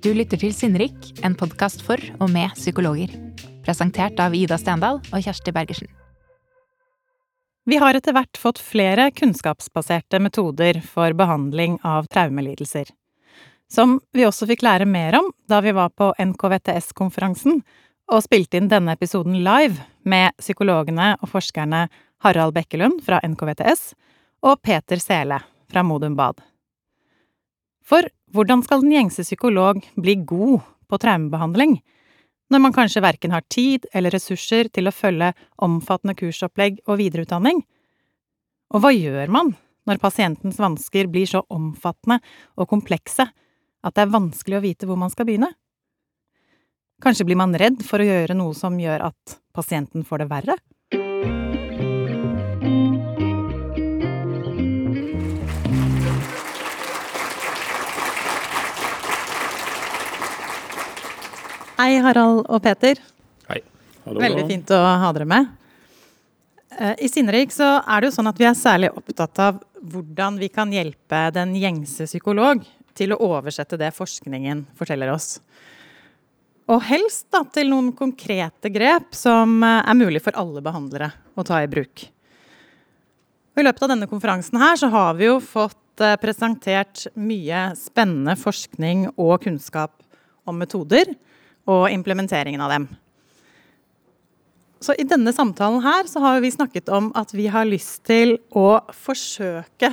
Du lytter til Sinnrik, en podkast for og med psykologer. Presentert av Ida Stendal og Kjersti Bergersen. Vi har etter hvert fått flere kunnskapsbaserte metoder for behandling av traumelidelser. Som vi også fikk lære mer om da vi var på NKVTS-konferansen og spilte inn denne episoden live med psykologene og forskerne Harald Bekkelund fra NKVTS og Peter Sele fra Modum Bad. For hvordan skal den gjengse psykolog bli god på traumebehandling, når man kanskje verken har tid eller ressurser til å følge omfattende kursopplegg og videreutdanning? Og hva gjør man når pasientens vansker blir så omfattende og komplekse at det er vanskelig å vite hvor man skal begynne? Kanskje blir man redd for å gjøre noe som gjør at pasienten får det verre? Hei, Harald og Peter. Hei. Hallo, Veldig fint å ha dere med. Eh, I Sinnrik så er det jo sånn at vi er særlig opptatt av hvordan vi kan hjelpe den gjengse psykolog til å oversette det forskningen forteller oss. Og helst da til noen konkrete grep som eh, er mulig for alle behandlere å ta i bruk. Og I løpet av denne konferansen her så har vi jo fått eh, presentert mye spennende forskning og kunnskap om metoder og implementeringen av dem. Så i denne samtalen her så har vi snakket om at vi har lyst til å forsøke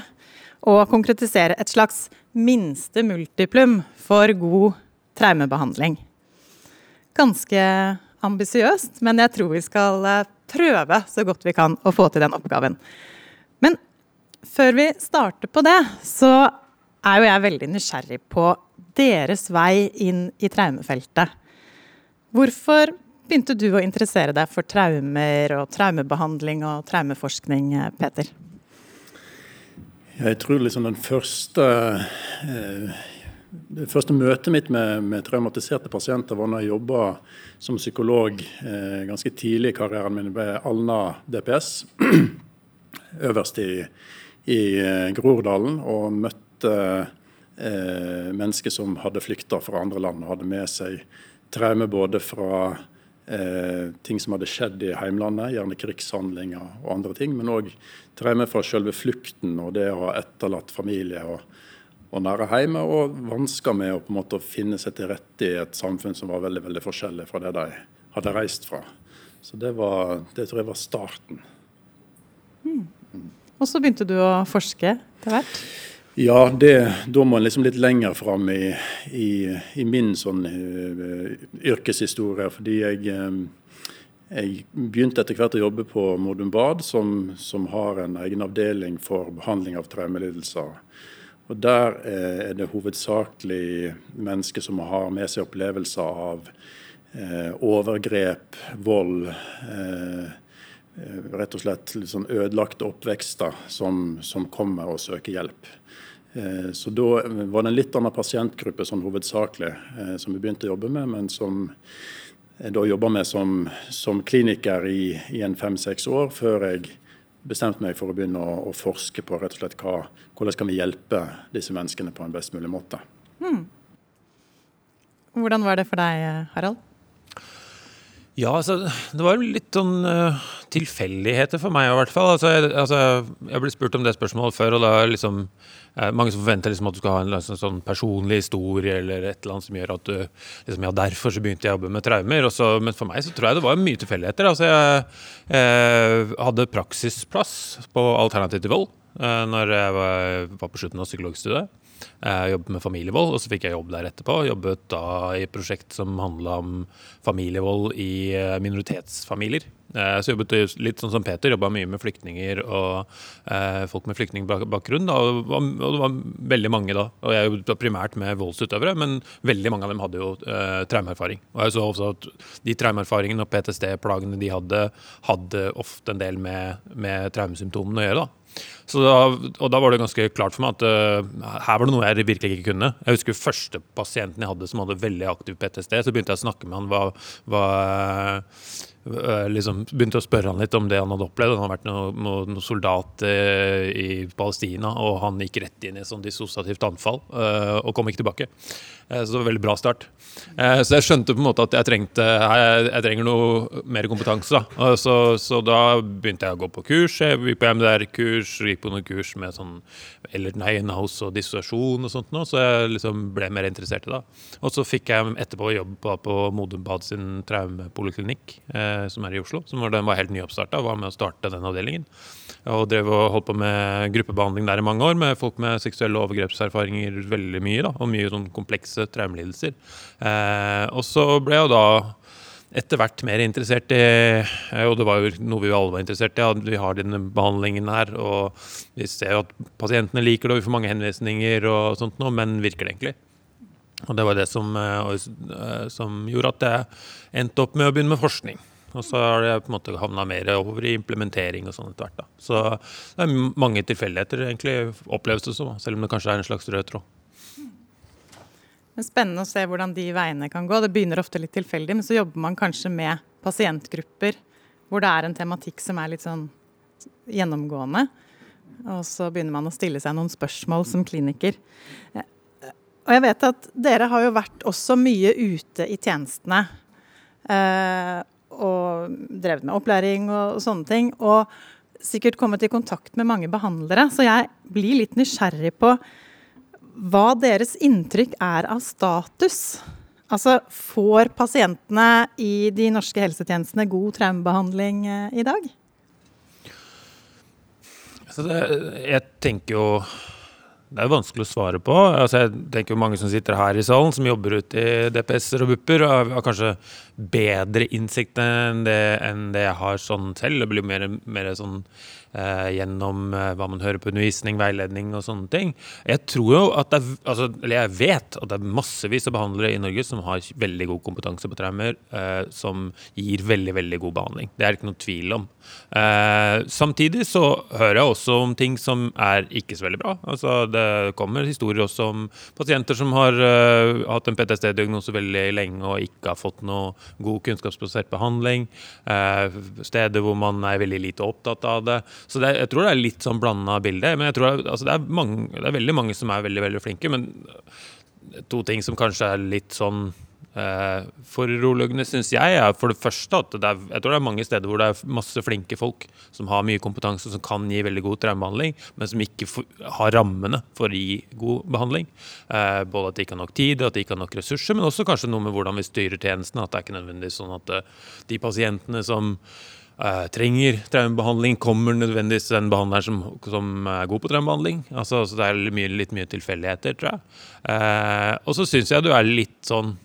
å konkretisere et slags minste multiplum for god traumebehandling. Ganske ambisiøst, men jeg tror vi skal eh, prøve så godt vi kan å få til den oppgaven. Men før vi starter på det, så er jo jeg veldig nysgjerrig på deres vei inn i traumefeltet. Hvorfor begynte du å interessere deg for traumer og traumebehandling og traumeforskning, Peter? Jeg tror liksom den første eh, det første møtet mitt med, med traumatiserte pasienter var når jeg jobba som psykolog eh, ganske tidlig i karrieren min ved Alna DPS, øverst i, i eh, Groruddalen, og møtte mennesker som hadde flykta fra andre land og hadde med seg traume både fra eh, ting som hadde skjedd i heimlandet, gjerne krigshandlinger og andre ting, men òg traume fra selve flukten og det å ha etterlatt familie. og og nære hjemme, og vansker med å på en måte finne seg til rette i et samfunn som var veldig veldig forskjellig fra det de hadde reist fra. Så det, var, det tror jeg var starten. Og så begynte du å forske etter hvert? Ja, det, da må en liksom litt lenger fram i, i, i min sånn uh, yrkeshistorie. Fordi jeg, uh, jeg begynte etter hvert å jobbe på Modum Bad, som, som har en egen avdeling for behandling av traumelidelser. Og Der er det hovedsakelig mennesker som har med seg opplevelser av uh, overgrep, vold, Uh, rett og slett sånn ødelagte oppvekster som, som kommer og søker hjelp. Eh, så Da var det en litt annen pasientgruppe sånn hovedsakelig eh, som vi begynte å jobbe med, men som jeg da jobba med som, som kliniker i, i en fem-seks år, før jeg bestemte meg for å begynne å, å forske på rett og slett hva, hvordan skal vi hjelpe disse menneskene på en best mulig måte. Hmm. Hvordan var det for deg, Harald? Ja, altså, det var litt sånn uh, tilfeldigheter for meg i hvert fall. Altså, jeg, altså, jeg ble spurt om det spørsmålet før, og da er liksom uh, mange som forventer liksom, at du skal ha en liksom, sånn personlig historie eller et eller annet som gjør at du liksom, Ja, derfor så begynte jeg å jobbe med traumer. Også, men for meg så tror jeg det var mye tilfeldigheter. Altså, jeg, jeg hadde praksisplass på Alternativ til vold eh, når jeg var, var på slutten av psykologstudiet. Jeg jobbet med familievold, og så fikk jeg jobb der etterpå. Jobbet da i et prosjekt som handla om familievold i minoritetsfamilier. Så jobbet litt sånn som Peter, jobba mye med flyktninger og eh, folk med flyktningbakgrunn. Og, det var veldig mange da. Og jeg jobbet primært med voldsutøvere, men veldig mange av dem hadde jo eh, traumeerfaring. Og jeg så også at de traumeerfaringene og PTSD-plagene de hadde, hadde ofte en del med, med traumesymptomene å gjøre. da. Da, og da var det ganske klart for meg at uh, her var det noe jeg virkelig ikke kunne. Jeg husker første pasienten jeg hadde som hadde veldig aktiv PTSD. Så begynte jeg å snakke med han hva, hva, liksom begynte å spørre han litt om det han hadde opplevd. Han hadde vært noen noe, noe soldat uh, i Palestina, og han gikk rett inn i et sånn dissosiativt anfall uh, og kom ikke tilbake. Uh, så det var en veldig bra start. så jeg skjønte på en måte at jeg trengte jeg, jeg trenger noe mer kompetanse. Da. Så, så, da begynte jeg å gå på kurs. Jeg gikk på MDR-kurs, gikk på noen kurs med sånn Ellerton House og dissosiasjon og sånt, så jeg liksom ble mer interessert i det. Og så fikk jeg etterpå jobb på, på Modum Bad sin traumepoliklinikk. Eh, Eh, som er i Oslo. Som var, den var helt nyoppstarta, var med å starte den avdelingen. Og drev og holdt på med gruppebehandling der i mange år, med folk med seksuelle overgrepserfaringer veldig mye. da, Og mye sånn komplekse traumelidelser. Eh, og så ble jeg da etter hvert mer interessert i eh, Og det var jo noe vi alle var interessert i. at Vi har denne behandlingen her, og vi ser jo at pasientene liker det, og vi får mange henvisninger og sånt noe, men virker det egentlig? Og det var det som, som gjorde at jeg endte opp med å begynne med forskning. Og så har det på en måte havna mer over i implementering og sånn etter hvert. Så det er mange tilfeldigheter, egentlig, oppleves det som, selv om det kanskje er en slags rød tråd. Det er spennende å se hvordan de veiene kan gå. Det begynner ofte litt tilfeldig, men så jobber man kanskje med pasientgrupper hvor det er en tematikk som er litt sånn gjennomgående. Og så begynner man å stille seg noen spørsmål som kliniker. Og jeg vet at dere har jo vært også mye ute i tjenestene. Og drevet med opplæring og, sånne ting. Og sikkert kommet i kontakt med mange behandlere. Så jeg blir litt nysgjerrig på hva deres inntrykk er av status. Altså, Får pasientene i de norske helsetjenestene god traumebehandling eh, i dag? Altså jeg tenker jo det er vanskelig å svare på. Altså, jeg tenker jo Mange som sitter her i salen, som jobber ute i DPS-er og BUP-er, har kanskje bedre innsikt enn det, enn det jeg har sånn selv. Det blir mer, mer sånn gjennom eh, hva man hører på undervisning, veiledning og sånne ting. Jeg tror jo at det er, altså, eller jeg vet at det er massevis av behandlere i Norge som har veldig god kompetanse på traumer, eh, som gir veldig, veldig god behandling. Det er det ikke noe tvil om. Eh, samtidig så hører jeg også om ting som er ikke så veldig bra. Altså, det kommer historier også om pasienter som har hatt en PTSD-diagnose veldig lenge og ikke har fått noe god kunnskapsbasert behandling. Steder hvor man er veldig lite opptatt av det. Så det, jeg tror det er litt sånn blanda bilde. Men jeg tror altså, det, er mange, det, er veldig mange som er veldig, veldig flinke. Men to ting som kanskje er litt sånn eh, foruroligende, syns jeg, er for det første at det er, jeg tror det er mange steder hvor det er masse flinke folk som har mye kompetanse, som kan gi veldig god traumebehandling, men som ikke har rammene for å gi god behandling. Eh, både at de ikke har nok tid, at de ikke har nok ressurser, men også kanskje noe med hvordan vi styrer tjenestene. At det er ikke nødvendigvis sånn at eh, de pasientene som Uh, trenger traumebehandling, kommer nødvendigvis den behandleren som, som er god på traumebehandling. Altså, altså, det er mye, litt mye tilfeldigheter, tror jeg. Uh, og så syns jeg du er litt sånn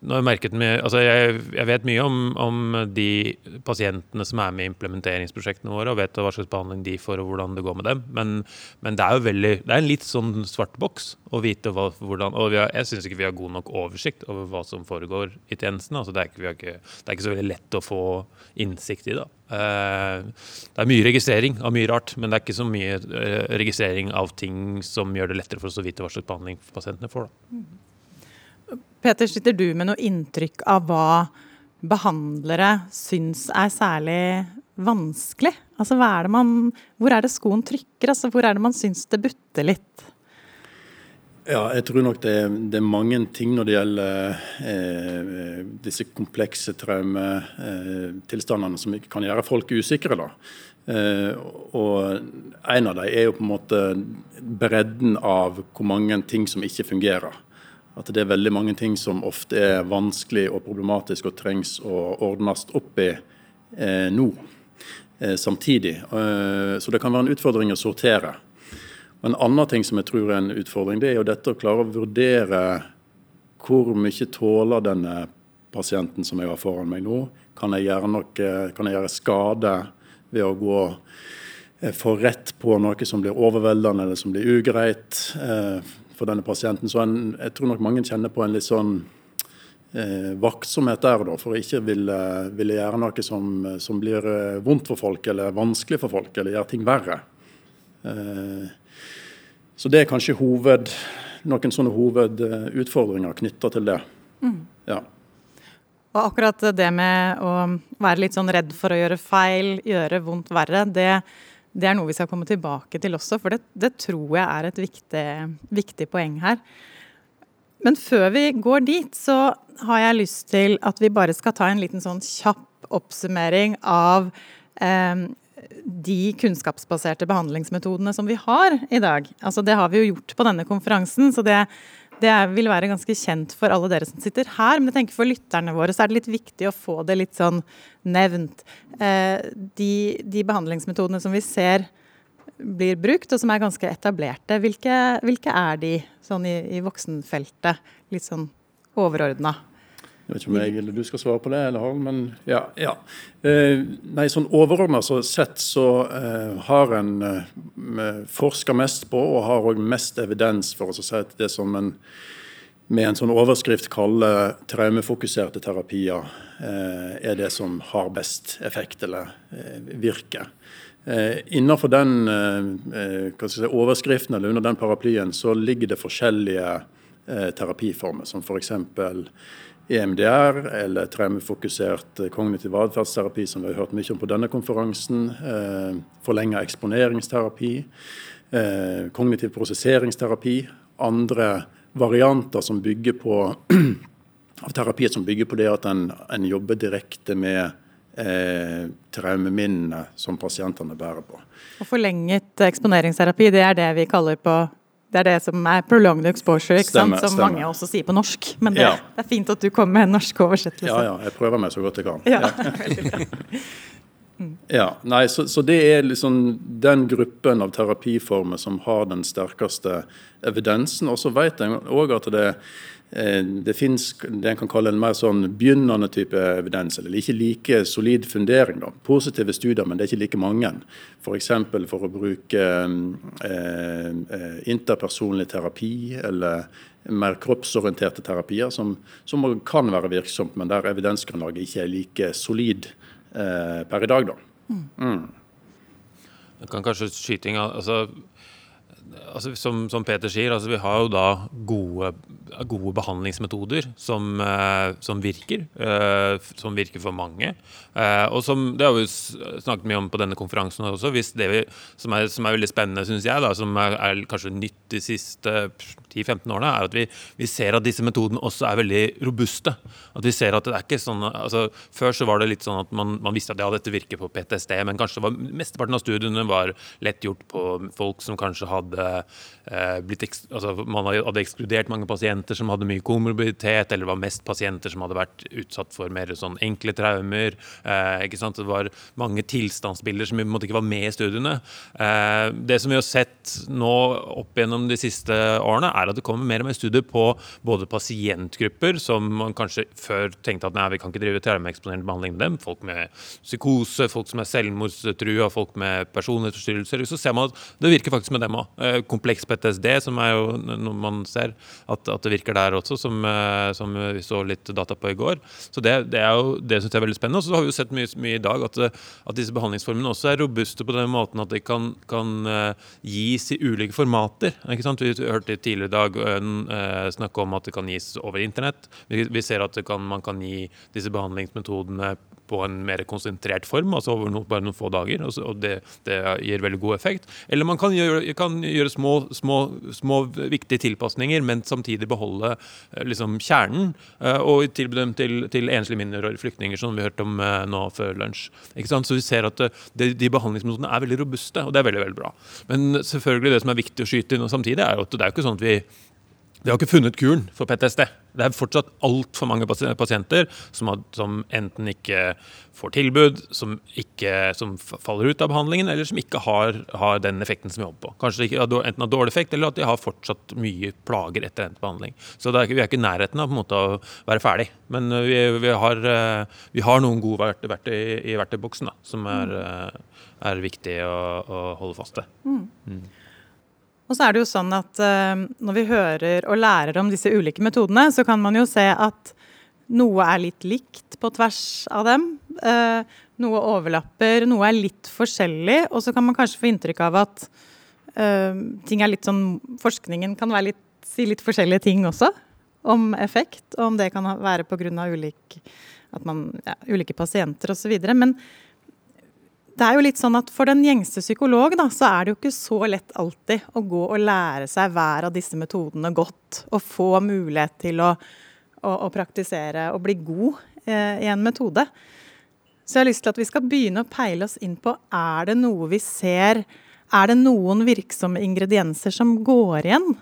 med, altså jeg, jeg, vet mye om, om, de pasientene som er med i implementeringsprosjektene våre, og vet hva slags behandling de får og hvordan det går med dem. Men, men det er jo veldig, det er en litt sånn svart boks å vite hva, hvordan Og har, jeg syns ikke vi har god nok oversikt over hva som foregår i tjenestene. Altså det, er ikke, ikke, det, er ikke, så veldig lett å få innsikt i det. Uh, det er mye registrering av mye rart, men det er ikke så mye uh, registrering av ting som gjør det lettere for oss å vite hva slags behandling pasientene får. Da. Peter, sitter du med noe inntrykk av hva behandlere syns er særlig vanskelig? Altså, er man, hvor er det skoen trykker? Altså, hvor er det man syns det butter litt? Ja, jeg tror nok det, det, er mange ting når det gjelder eh, disse komplekse traumetilstandene eh, som kan gjøre folk usikre. da. Eh, og En av dem er jo på en måte bredden av hvor mange ting som ikke fungerer at det er veldig mange ting som ofte er vanskelig og problematisk og trengs å ordnes opp i eh, nå eh, samtidig. Eh, så det kan være en utfordring å sortere. Og en annen ting som jeg tror er en utfordring, det er jo dette å klare å vurdere hvor mye tåler denne pasienten som jeg har foran meg nå. Kan jeg gjøre, noe, kan jeg gjøre skade ved å gå eh, for rett på noe som blir overveldende eller som blir ugreit? Eh, for denne pasienten. Så en, jeg tror nok mange kjenner på en litt sånn eh, vaktsomhet der, da, for ikke ville, ville gjøre noe som, som, blir eh, vondt for folk, eller vanskelig for folk, eller gjøre ting verre. Eh, så det er kanskje hoved, noen sånne hovedutfordringer knytta til det. Mm. Ja. Og akkurat det med å være litt sånn redd for å gjøre feil, gjøre vondt verre, det, det er noe vi skal komme tilbake til også, for det, det tror jeg er et viktig, viktig, poeng her. Men før vi går dit, så har jeg lyst til at vi bare skal ta en liten sånn kjapp oppsummering av eh, de kunnskapsbaserte behandlingsmetodene som vi har i dag. Altså Det har vi jo gjort på denne konferansen, så det det vil være ganske kjent for alle dere som sitter her, men jeg tenker for lytterne våre så er det litt viktig å få det litt sånn nevnt. Eh, de, de behandlingsmetodene som vi ser blir brukt, og som er ganske etablerte, hvilke, hvilke er de sånn i, i voksenfeltet? Litt sånn overordna. Jeg vet ikke om jeg eller du skal svare på det, eller Harald, men ja. ja. Eh, nei, sånn overordna så sett så eh, har en eh, forska mest på, og har òg mest evidens for å si at det som en med en sånn overskrift kaller traumefokuserte terapier, eh, er det som har best effekt eller eh, virker. Eh, innenfor den si, overskriften eller under den paraplyen så ligger det forskjellige terapiformer, som f.eks. EMDR eller traumefokusert kognitiv atferdsterapi, som vi har hørt mye om på denne konferansen. Eh, Forlenga eksponeringsterapi. Eh, kognitiv prosesseringsterapi. Andre varianter som bygger på av terapier som bygger på det at en, en jobber direkte med eh, traumeminnene som pasientene bærer på. Og Forlenget eksponeringsterapi, det er det vi kaller på det er det som er prolonged exposure, ikke stemme, sant? som stemme. mange også sier på norsk. Men det, ja. det, er fint at du kommer med en norsk oversettelse. Ja, ja. Jeg prøver meg så godt jeg kan. Ja, ja. nei, så, så, det er liksom den gruppen av terapiformer som har den sterkeste evidensen. Og så vet jeg òg at det Eh, det finnes det en kan kalle en mer sånn begynnende type evidens, eller ikke like solid fundering. Da. Positive studier, men det er ikke like mange. F.eks. For, for å bruke eh, eh, interpersonlig terapi eller mer kroppsorienterte terapier, som, som, kan være virksomt, men der evidensgrunnlaget ikke er like solid eh, per i dag. Da. Mm. Mm. Kan kanskje skyting, altså altså, som, som, Peter sier, altså, vi har jo da gode, gode behandlingsmetoder som, eh, som virker. Eh, som virker for mange. Eh, og som det har vi snakket mye om på denne konferansen også. Hvis det vi, som, er, som er veldig spennende, syns jeg, da, som er, er, kanskje nytt de siste 10-15 årene, er at vi, vi, ser at disse metodene også er veldig robuste. At vi ser at det er ikke sånn, altså, Før så var det litt sånn at man, man visste at ja, dette virker på PTSD, men kanskje var, mesteparten av studiene var lett gjort på folk som kanskje hadde Eh, blitt, altså, man hadde ekskludert mange pasienter som hadde mye komorbiditet, eller var mest pasienter som hadde vært utsatt for mer sånn enkle traumer. Eh, ikke sant? Det var mange tilstandsbilder som måtte ikke var med i studiene. Eh, det som vi har sett nå opp gjennom de siste årene, er at det kommer mer og mer studier på både pasientgrupper som man kanskje før tenkte at nei, vi kan ikke drive traumeeksponerende behandling med dem. Folk med psykose, folk som er selvmordstrua, folk med personlighetsforstyrrelser. Så ser man at det virker faktisk med dem òg. Eh, kompleks PTSD, som er jo noe man ser at, at det virker der også, som, eh, som, vi så litt data på i går. Så Det, det er jo, det syns jeg er veldig spennende. Og så har vi jo sett mye, mye i dag at, at, disse behandlingsformene også er robuste på den måten at de kan, kan uh, gis i ulike formater. Vi hørte tidligere i dag uh, snakke om at det kan gis over internett. Vi, vi ser at kan, man kan gi disse behandlingsmetodene på en mer konsentrert form, altså over no, bare noen få dager. Og, så, og det, det, gir veldig god effekt. Eller man kan gjøre, kan gjøre små, små, små, viktige tilpasninger, men samtidig beholde eh, liksom, kjernen. Eh, og tilby dem til, til enslige mindreårige flyktninger, som vi hørte om eh, nå før lunsj. Så vi ser at de, de behandlingsmetodene er veldig robuste, og det er veldig veldig bra. Men selvfølgelig det som er viktig å skyte inn samtidig, er at det er jo ikke sånn at vi vi har ikke funnet kuren for PTSD. Det er fortsatt altfor mange pasienter som, har, som, enten ikke får tilbud, som, ikke, som, faller ut av behandlingen, eller som ikke har, har den effekten som vi håper på. Kanskje de ikke, enten har dårlig effekt, eller at de har fortsatt mye plager etter endt behandling. Så er, vi er ikke i nærheten av måte, å være ferdig. Men uh, vi, vi, har, uh, vi, har, noen gode verktøy i, i verktøyboksen da, som er, uh, er viktig å, å, holde fast ved. Mm. Og så er det jo sånn at uh, når vi hører og lærer om disse ulike metodene, så kan man jo se at noe er litt likt på tvers av dem. Uh, noe overlapper, noe er litt forskjellig. Og så kan man kanskje få inntrykk av at uh, ting er litt sånn Forskningen kan litt, si litt forskjellige ting også. Om effekt, og om det kan være pga. ulik ja, ulike pasienter osv. Men det er jo litt sånn at for den gjengse psykolog da, så er det jo ikke så lett alltid å gå og lære seg hver av disse metodene godt. Og få mulighet til å, å, å praktisere og bli god eh, i en metode. Så jeg har lyst til at vi skal begynne å peile oss inn på er det noe vi ser Er det noen virksomme ingredienser som går igjen?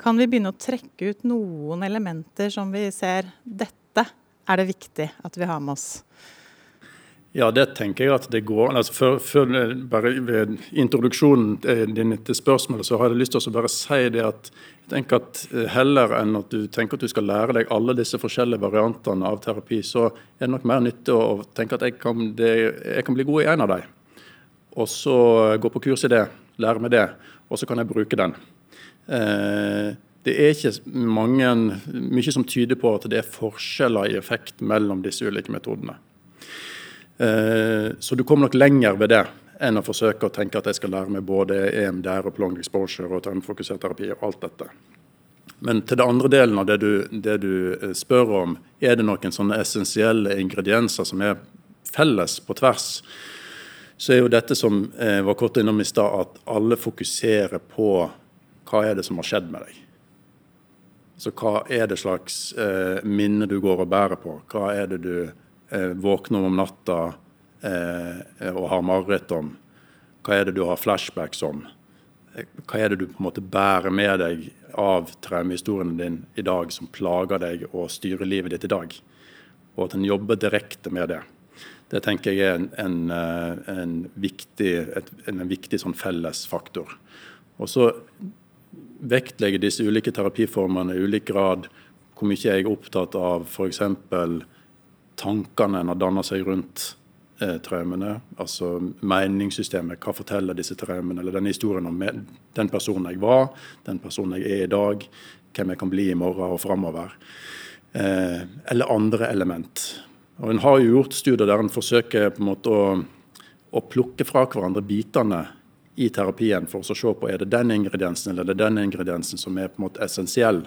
Kan vi begynne å trekke ut noen elementer som vi ser dette er det viktig at vi har med oss? Ja, det tenker jeg at det går. Altså, før, før bare Ved introduksjonen din til spørsmålet så har jeg lyst til å bare si det at jeg tenker at eh, heller enn at du tenker at du skal lære deg alle disse forskjellige variantene av terapi, så er det nok mer nyttig å tenke at jeg kan, det, jeg kan bli god i en av dem. Og så gå på kurs i det, lære meg det, og så kan jeg bruke den. Eh, det er ikke mange, mye som tyder på at det er forskjeller i effekt mellom disse ulike metodene. Eh, så du kommer nok lenger ved det enn å forsøke å tenke at jeg skal lære meg både EMDR og long exposure og termfokusert terapi og alt dette. Men til det andre delen av det du, det du eh, spør om, er det noen sånne essensielle ingredienser som er felles på tvers, så er jo dette som jeg var kort innom i stad, at alle fokuserer på hva er det som har skjedd med deg. Så hva er det slags eh, minne du går og bærer på? Hva er det du eh, våkner om natta eh, og har mareritt om? Hva er det du har flashbacks om? Eh, hva er det du på en måte bærer med deg av traumehistorien din i dag som plager deg og styrer livet ditt i dag? Og at en jobber direkte med det. Det tenker jeg er en, en, eh, en viktig, et, en viktig sånn fellesfaktor. Og så vektlegger disse ulike terapiformene i ulik grad. Hvor mye jeg er opptatt av f.eks tankene en har danna seg rundt eh, traumene. Altså meningssystemet. Hva forteller disse traumene? Eller denne historien om den personen jeg var, den personen jeg er i dag, hvem jeg kan bli i morgen og framover. Eh, eller andre element. Og En har jo gjort studier der en forsøker på en måte å, å plukke fra hverandre bitene i terapien for å se på er det den ingrediensen eller er det den ingrediensen som er på en måte essensiell.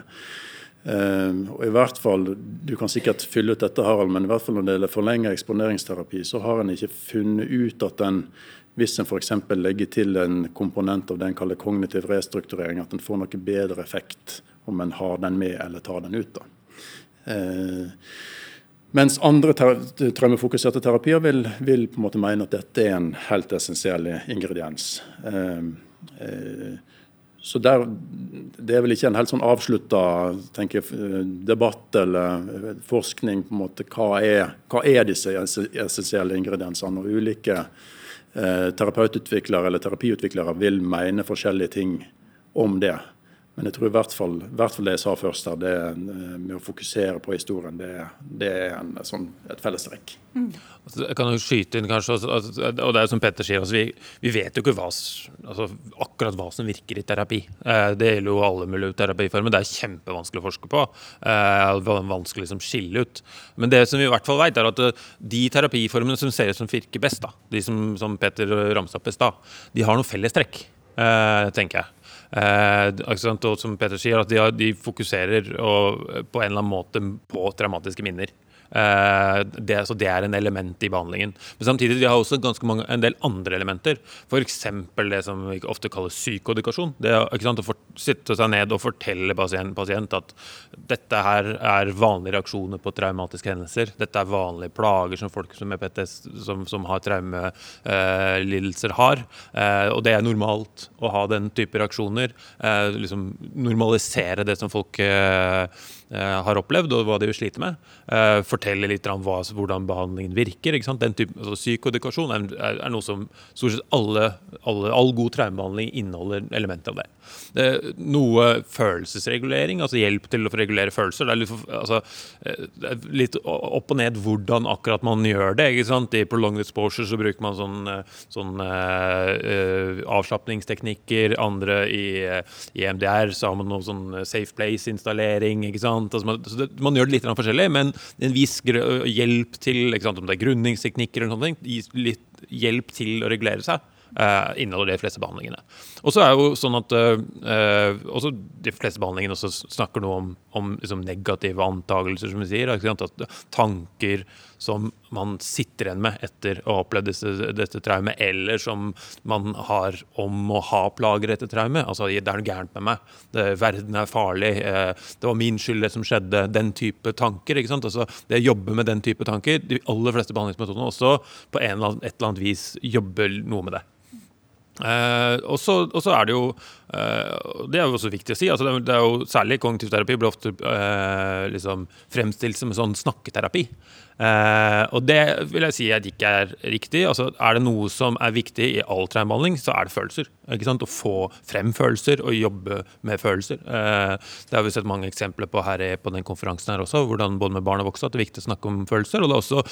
Uh, og i hvert fall, Du kan sikkert fylle ut dette, Harald, men i hvert fall når det gjelder forlenget eksponeringsterapi, så har en ikke funnet ut at den, hvis en f.eks. legger til en komponent av det en kaller kognitiv restrukturering, at en får noe bedre effekt om en har den med eller tar den ut. Uh, mens andre traumefokuserte terapier vil, vil, på en måte mene at dette er en helt essensiell ingrediens. Uh, så der, Det er vel ikke en helt sånn avslutta debatt eller forskning på en måte, hva er, hva er disse essensielle ingrediensene. og Ulike eh, terapeututviklere eller terapiutviklere vil mene forskjellige ting om det. Men jeg tror i hvert fall, i hvert fall det jeg sa først, her, det eh, med å fokusere på historien, det, det er en, sånn, et fellestrekk. Mm. Altså, jeg kan jo skyte inn, kanskje, og det er som Petter sier, altså, vi, vi, vet jo ikke hva, altså, akkurat hva som virker i terapi. Eh, det gjelder jo alle mulige terapiformer. Det er kjempevanskelig å forske på. Eh, vanskelig å liksom, skille ut. Men det som vi i hvert fall vet, er at de terapiformene som ser ut som virker best, da, de som, som Petter ramsa opp i stad, de har noe fellestrekk, tenker jeg. Eh, og som Peter sier, at de, de fokuserer og, på en eller annen måte på traumatiske minner. Uh, det, så det er en element i behandlingen. Men samtidig de har også ganske mange, en del andre elementer. F.eks. det som vi ofte kaller psykodikasjon. Det sant, Å for, sitte seg ned og fortelle pasient, pasient, at dette her er vanlige reaksjoner på traumatiske hendelser. Dette er vanlige plager som folk som, PTS, som, som har traumelidelser, uh, har. Uh, og det er normalt å ha den type reaksjoner. liksom Normalisere det som folk har opplevd, og hva de sliter med. For fortelle litt om hva, hvordan behandlingen virker. Den type, altså Psykodekasjon er, er, noe som stort sett alle, alle, all god traumebehandling inneholder elementer av det. noe følelsesregulering, altså hjelp til å regulere følelser. Det er litt, altså, er litt opp og ned hvordan akkurat man gjør det. ikke sant? I prolonged exposure så bruker man sånn, sånn uh, avslapningsteknikker. Andre i, i MDR så har man noe sånn safe place-installering. ikke sant? Altså man, det, man, gjør det litt forskjellig, men en viss hjelp til, om det er grunningsteknikker eller noe sånt, litt hjelp til å regulere seg. uh, inneholder de fleste behandlingene. Og så er jo sånn at uh, de fleste behandlingene også snakker noe om, om liksom negative antakelser, som vi sier. At tanker som man sitter igjen med etter å ha opplevd dette, dette traumet, eller som man har om å ha plager etter traumet. Altså, det er noe gærent med meg. Det, verden er farlig. Eh, det var min skyld, det som skjedde. Den type tanker. ikke sant? Altså, det å jobbe med den type tanker De aller fleste behandlingsmetodene også på eller annen, et eller annet vis jobber noe med det. Eh, og så er det jo Det er jo også viktig å si. altså det, er jo Særlig kognitiv terapi blir ofte eh, liksom fremstilt som en sånn snakketerapi. Eh, og det vil jeg si at ikke er riktig. Altså, er det noe som er viktig i all traumebehandling, så er det følelser. Å få frem følelser og jobbe med følelser. Eh, det har vi sett mange eksempler på her på den konferansen her også, hvordan både med barn og voksne at det er viktig å snakke om følelser. Og det er også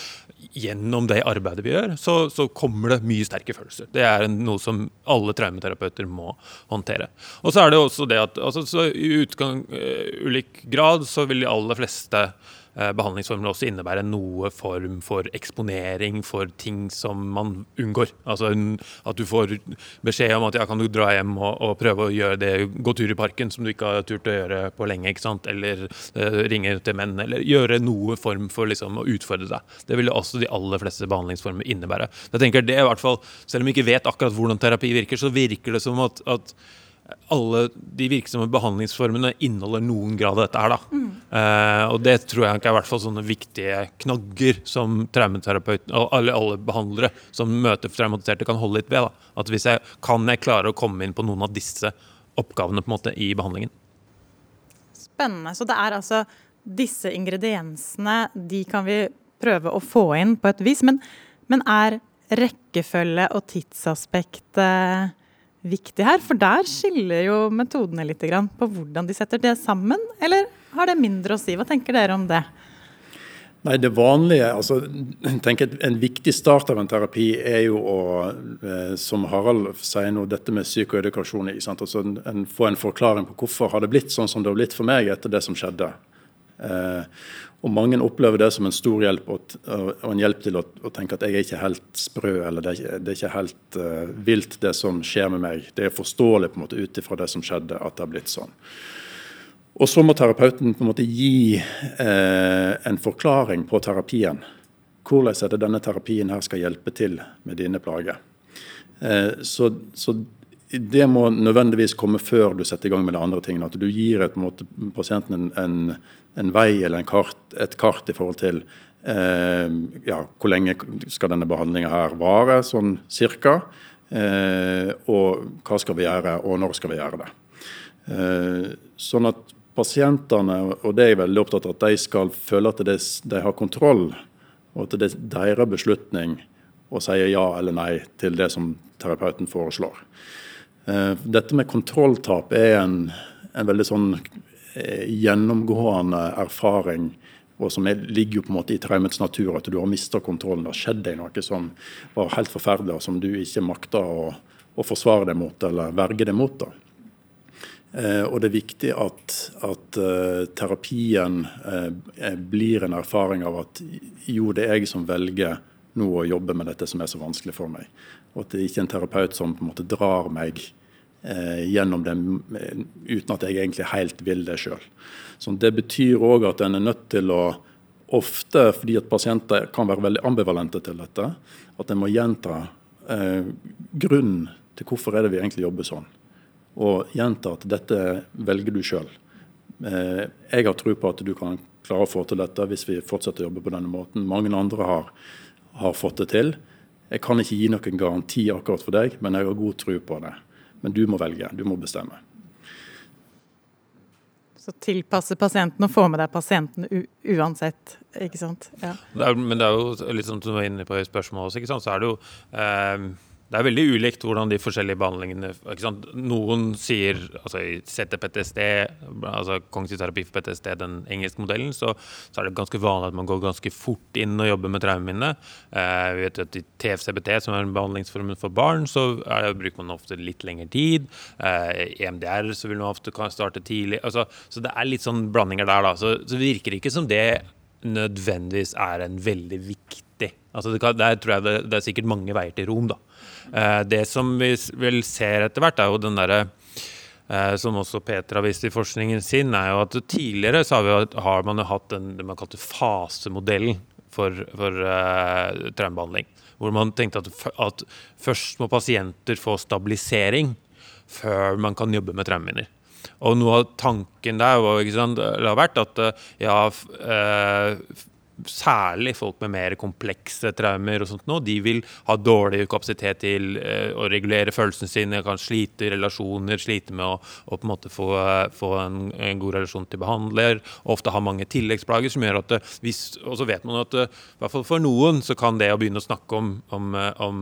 gjennom det arbeidet vi gjør, så, så kommer det mye sterke følelser. Det er noe som alle traumeterapeuter må håndtere. Og så er det også det at altså, i utgang, uh, ulik grad så vil de aller fleste uh, behandlingsformer også innebære noe form for eksponering for ting som man unngår. Altså at du får beskjed om at ja, kan du dra hjem og, og prøve å gjøre det, gå tur i parken som du ikke har turt å gjøre på lenge, ikke sant? eller uh, ringe til menn, eller gjøre noe form for liksom, å utfordre deg. Det vil også de aller fleste behandlingsformer innebære. Jeg tenker det i hvert fall, Selv om vi ikke vet akkurat hvordan terapi virker, så virker det som at, at alle de virksomme behandlingsformene inneholder noen grad av dette her. da. Mm. Eh, og det tror jeg ikke er hvert fall sånne viktige knagger som traumeterapeuten og alle, alle behandlere som møter traumatiserte, kan holde litt ved. da. At hvis jeg kan jeg klare å komme inn på noen av disse oppgavene på en måte i behandlingen. Spennende. Så det er altså disse ingrediensene, de kan vi prøve å få inn på et vis. Men, men er rekkefølge og tidsaspekt uh, viktig her? For der skiller jo metodene litt på hvordan de setter det sammen, eller har det mindre å si? Hva tenker dere om det? Nei, det vanlige, altså, tenker En viktig start av en terapi er jo å, eh, som Harald sier nå, dette med psykoedukasjon. Altså en, få en forklaring på hvorfor har det blitt sånn som det har blitt for meg etter det som skjedde. Eh, og Mange opplever det som en stor hjelp og, en hjelp til å, tenke at jeg er ikke helt sprø, eller det er ikke, helt uh, vilt det som skjer med meg. Det er forståelig på en måte ut ifra det som skjedde, at det har blitt sånn. Og Så må terapeuten på en måte gi eh, en forklaring på terapien. Hvordan er det denne terapien her skal hjelpe til med dine plager. Eh, så, så det må nødvendigvis komme før du setter i gang med de andre tingene. At du gir et, måte, pasienten en, en, en, vei eller en kart, et kart i forhold til eh, ja, hvor lenge skal denne behandlinga her vare, sånn cirka. Eh, og hva skal vi gjøre, og når skal vi gjøre det. Eh, sånn at pasientene, og det er jeg veldig opptatt av, at de skal føle at det, de har kontroll, og at det er deres beslutning å si ja eller nei til det som terapeuten foreslår. Eh, dette med kontrolltap er en, en veldig sånn eh, gjennomgående erfaring og som er, ligger jo på en måte i traumets natur, at du har mista kontrollen. Det har skjedd deg noe som var helt forferdelig, og som du ikke makta å, å, forsvare deg mot eller verge deg mot. Da. Eh, og det er viktig at, at uh, terapien eh, blir en erfaring av at jo, det er jeg som velger nå å jobbe med dette som er så vanskelig for meg. Og at det ikke er en terapeut som på en måte drar meg gjennom det eh, uten at jeg egentlig helt vil det sjøl. Det betyr òg at en er nødt til å ofte, fordi at pasienter kan være veldig ambivalente til dette, at en må gjenta eh, grunnen til hvorfor er det vi egentlig jobber sånn. Og gjenta at dette velger du sjøl. Eh, jeg har tro på at du kan klare å få til dette hvis vi fortsetter å jobbe på denne måten. Mange andre har, har fått det til. Jeg kan ikke gi noen garanti akkurat for deg, men jeg har god tro på det. Men du må velge, du må bestemme. Så tilpasse pasienten og få med deg pasienten uansett, ikke sant. Ja. Det er, men det er jo litt som du var inne på i spørsmålet også, ikke sant? så er det jo eh, det er veldig ulikt hvordan de forskjellige behandlingene Noen sier altså i CTPTSD, altså kognitiv terapi for PTSD, den engelske modellen, så, så, er det ganske vanlig at man går ganske fort inn og jobber med traumeminne. Eh, vi vet at I TFCBT, som er en behandlingsform for barn, så det, bruker man ofte litt lengre tid. Eh, I EMDR så vil man ofte starte tidlig. Altså, så det er litt sånn blandinger der, da. Så, så virker det ikke som det nødvendigvis er en veldig viktig altså det kan, det, det, er sikkert mange veier til Rom. da. Eh, det som vi vel ser etter hvert, er jo den derre eh, som også Peter har vist i forskningen sin, er jo at tidligere så har, vi, har man jo hatt den, det man kalte fasemodellen for, for uh, traumebehandling. Hvor man tenkte at, at, først må pasienter få stabilisering før man kan jobbe med traumeminner. Og noe av tanken der var, sant, har vært at ja, uh, særlig folk med mer komplekse traumer og sånt nå, de vil ha dårlig kapasitet til eh, å regulere følelsene sine, kan slite i relasjoner, slite med å, å på en måte få, få en, en, god relasjon til behandler, ofte ha mange tilleggsplager som gjør at det, eh, hvis, Og så vet man at eh, i hvert fall for noen så kan det å begynne å snakke om, om, om,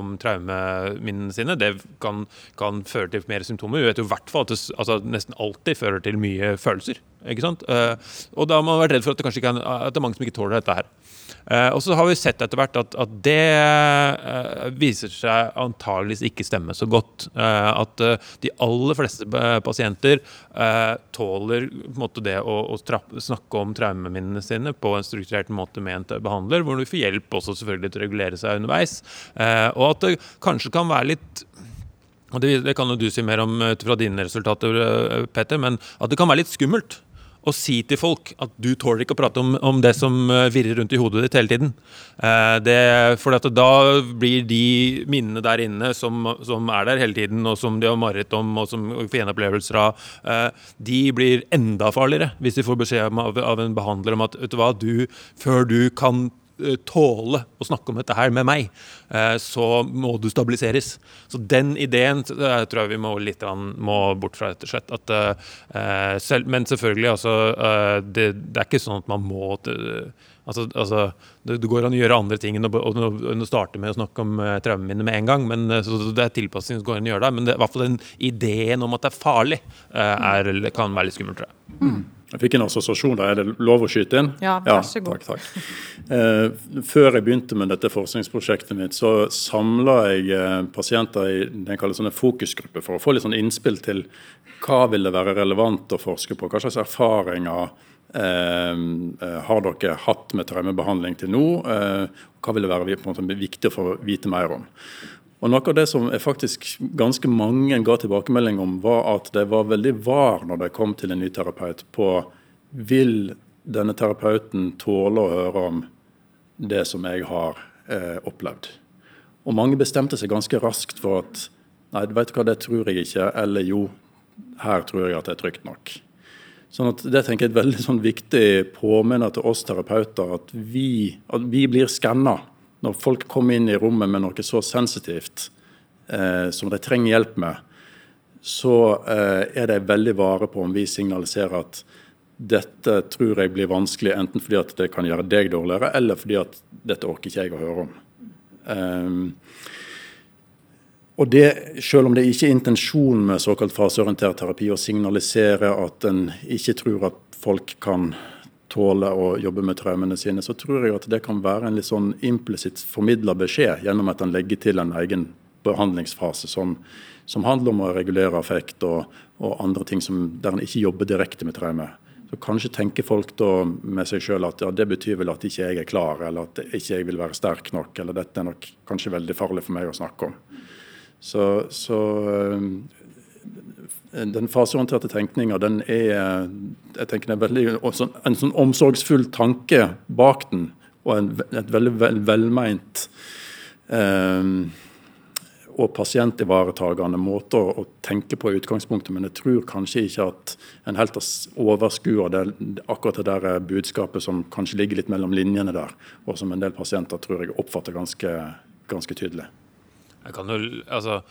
om traumeminnene sine, det kan, kan, føre til mer symptomer. Vi vet jo i hvert fall at det altså, nesten alltid fører til mye følelser. Ikke sant? og da har man vært redd for at det kanskje ikke er, at det er mange som ikke tåler dette her. Uh, og så har vi sett etter hvert at, at det uh, viser seg antageligvis ikke stemme så godt. At de aller fleste pasienter tåler måte, det å, å trappe, snakke om traumeminnene sine på en strukturert måte med en behandler, hvor du får hjelp også selvfølgelig til å regulere seg underveis. og at det kanskje kan være litt det, kan jo du si mer om ut fra dine resultater, Petter, men at det kan være litt skummelt å si til folk at du tåler ikke å prate om, om det som eh, virrer rundt i hodet ditt hele tiden. Eh, for da blir de minnene der inne som, som, er der hele tiden, og som de har mareritt om, og som får gjenopplevelser av, eh, de blir enda farligere hvis de får beskjed av, av en behandler om at vet du hva, du, før du kan tåle å snakke om dette her med meg, eh, så må du stabiliseres. Så den ideen tror jeg vi må litt må bort fra, rett og slett. At, eh, selv, men selvfølgelig, altså det, det, er ikke sånn at man må Altså, altså det, går an å gjøre andre ting enn å, starte med å snakke om uh, traumene med en gang. men så Det er tilpasning som går an å gjøre det. Men det, i hvert fall den ideen om at det er farlig, uh, er, kan være litt skummelt, tror jeg. Mm. Jeg fikk en assosiasjon der. Er det lov å skyte inn? Ja, vær så god. Ja, takk, takk. Eh, før jeg begynte med dette forskningsprosjektet mitt, så samla jeg eh, pasienter i det jeg kaller sånne fokusgrupper for å få litt sånn innspill til hva vil det være relevant å forske på. Hva slags erfaringer eh, eh har dere hatt med traumebehandling til nå? Eh, hva vil det være måte, viktig å få vite mer om? Og Noe av det som er faktisk ganske mange ga tilbakemelding om, var at de var veldig var når de kom til en ny terapeut på vil denne terapeuten tåle å høre om det som jeg har eh, opplevd. Og mange bestemte seg ganske raskt for at nei, vet du hva, det tror jeg ikke, eller jo, her tror jeg at det er trygt nok. Sånn at Det tenker jeg er et veldig sånn viktig påminner til oss terapeuter, at vi, at vi blir skanna når folk kommer inn i rommet med noe så sensitivt eh, som de trenger hjelp med, så eh, er de veldig vare på om vi signaliserer at dette tror jeg blir vanskelig, enten fordi at det kan gjøre deg dårligere, eller fordi at dette orker ikke jeg å høre om. Um, og det, Selv om det ikke er intensjonen med såkalt faseorientert terapi å signalisere at en ikke tror at folk kan tåle å jobbe med traumene sine, så tror jeg at det kan være en litt sånn implisitt formidla beskjed gjennom at en legger til en egen behandlingsfase som, som handler om å regulere affekt og, og andre ting som, der en ikke jobber direkte med traume. Så Kanskje tenker folk da med seg sjøl at ja, det betyr vel at ikke jeg er klar, eller at ikke jeg vil være sterk nok, eller dette er nok kanskje veldig farlig for meg å snakke om. Så, så den faseorienterte tenkninga er jeg tenker er veldig, en sånn omsorgsfull tanke bak den, og en, et veldig vel, velmeint eh, og pasientivaretagende måte å, å, tenke på i utgangspunktet. Men jeg tror kanskje ikke at en helt overskuer det, akkurat det der budskapet som kanskje ligger litt mellom linjene der, og som en del pasienter tror jeg oppfatter ganske, ganske tydelig. Jeg kan jo, altså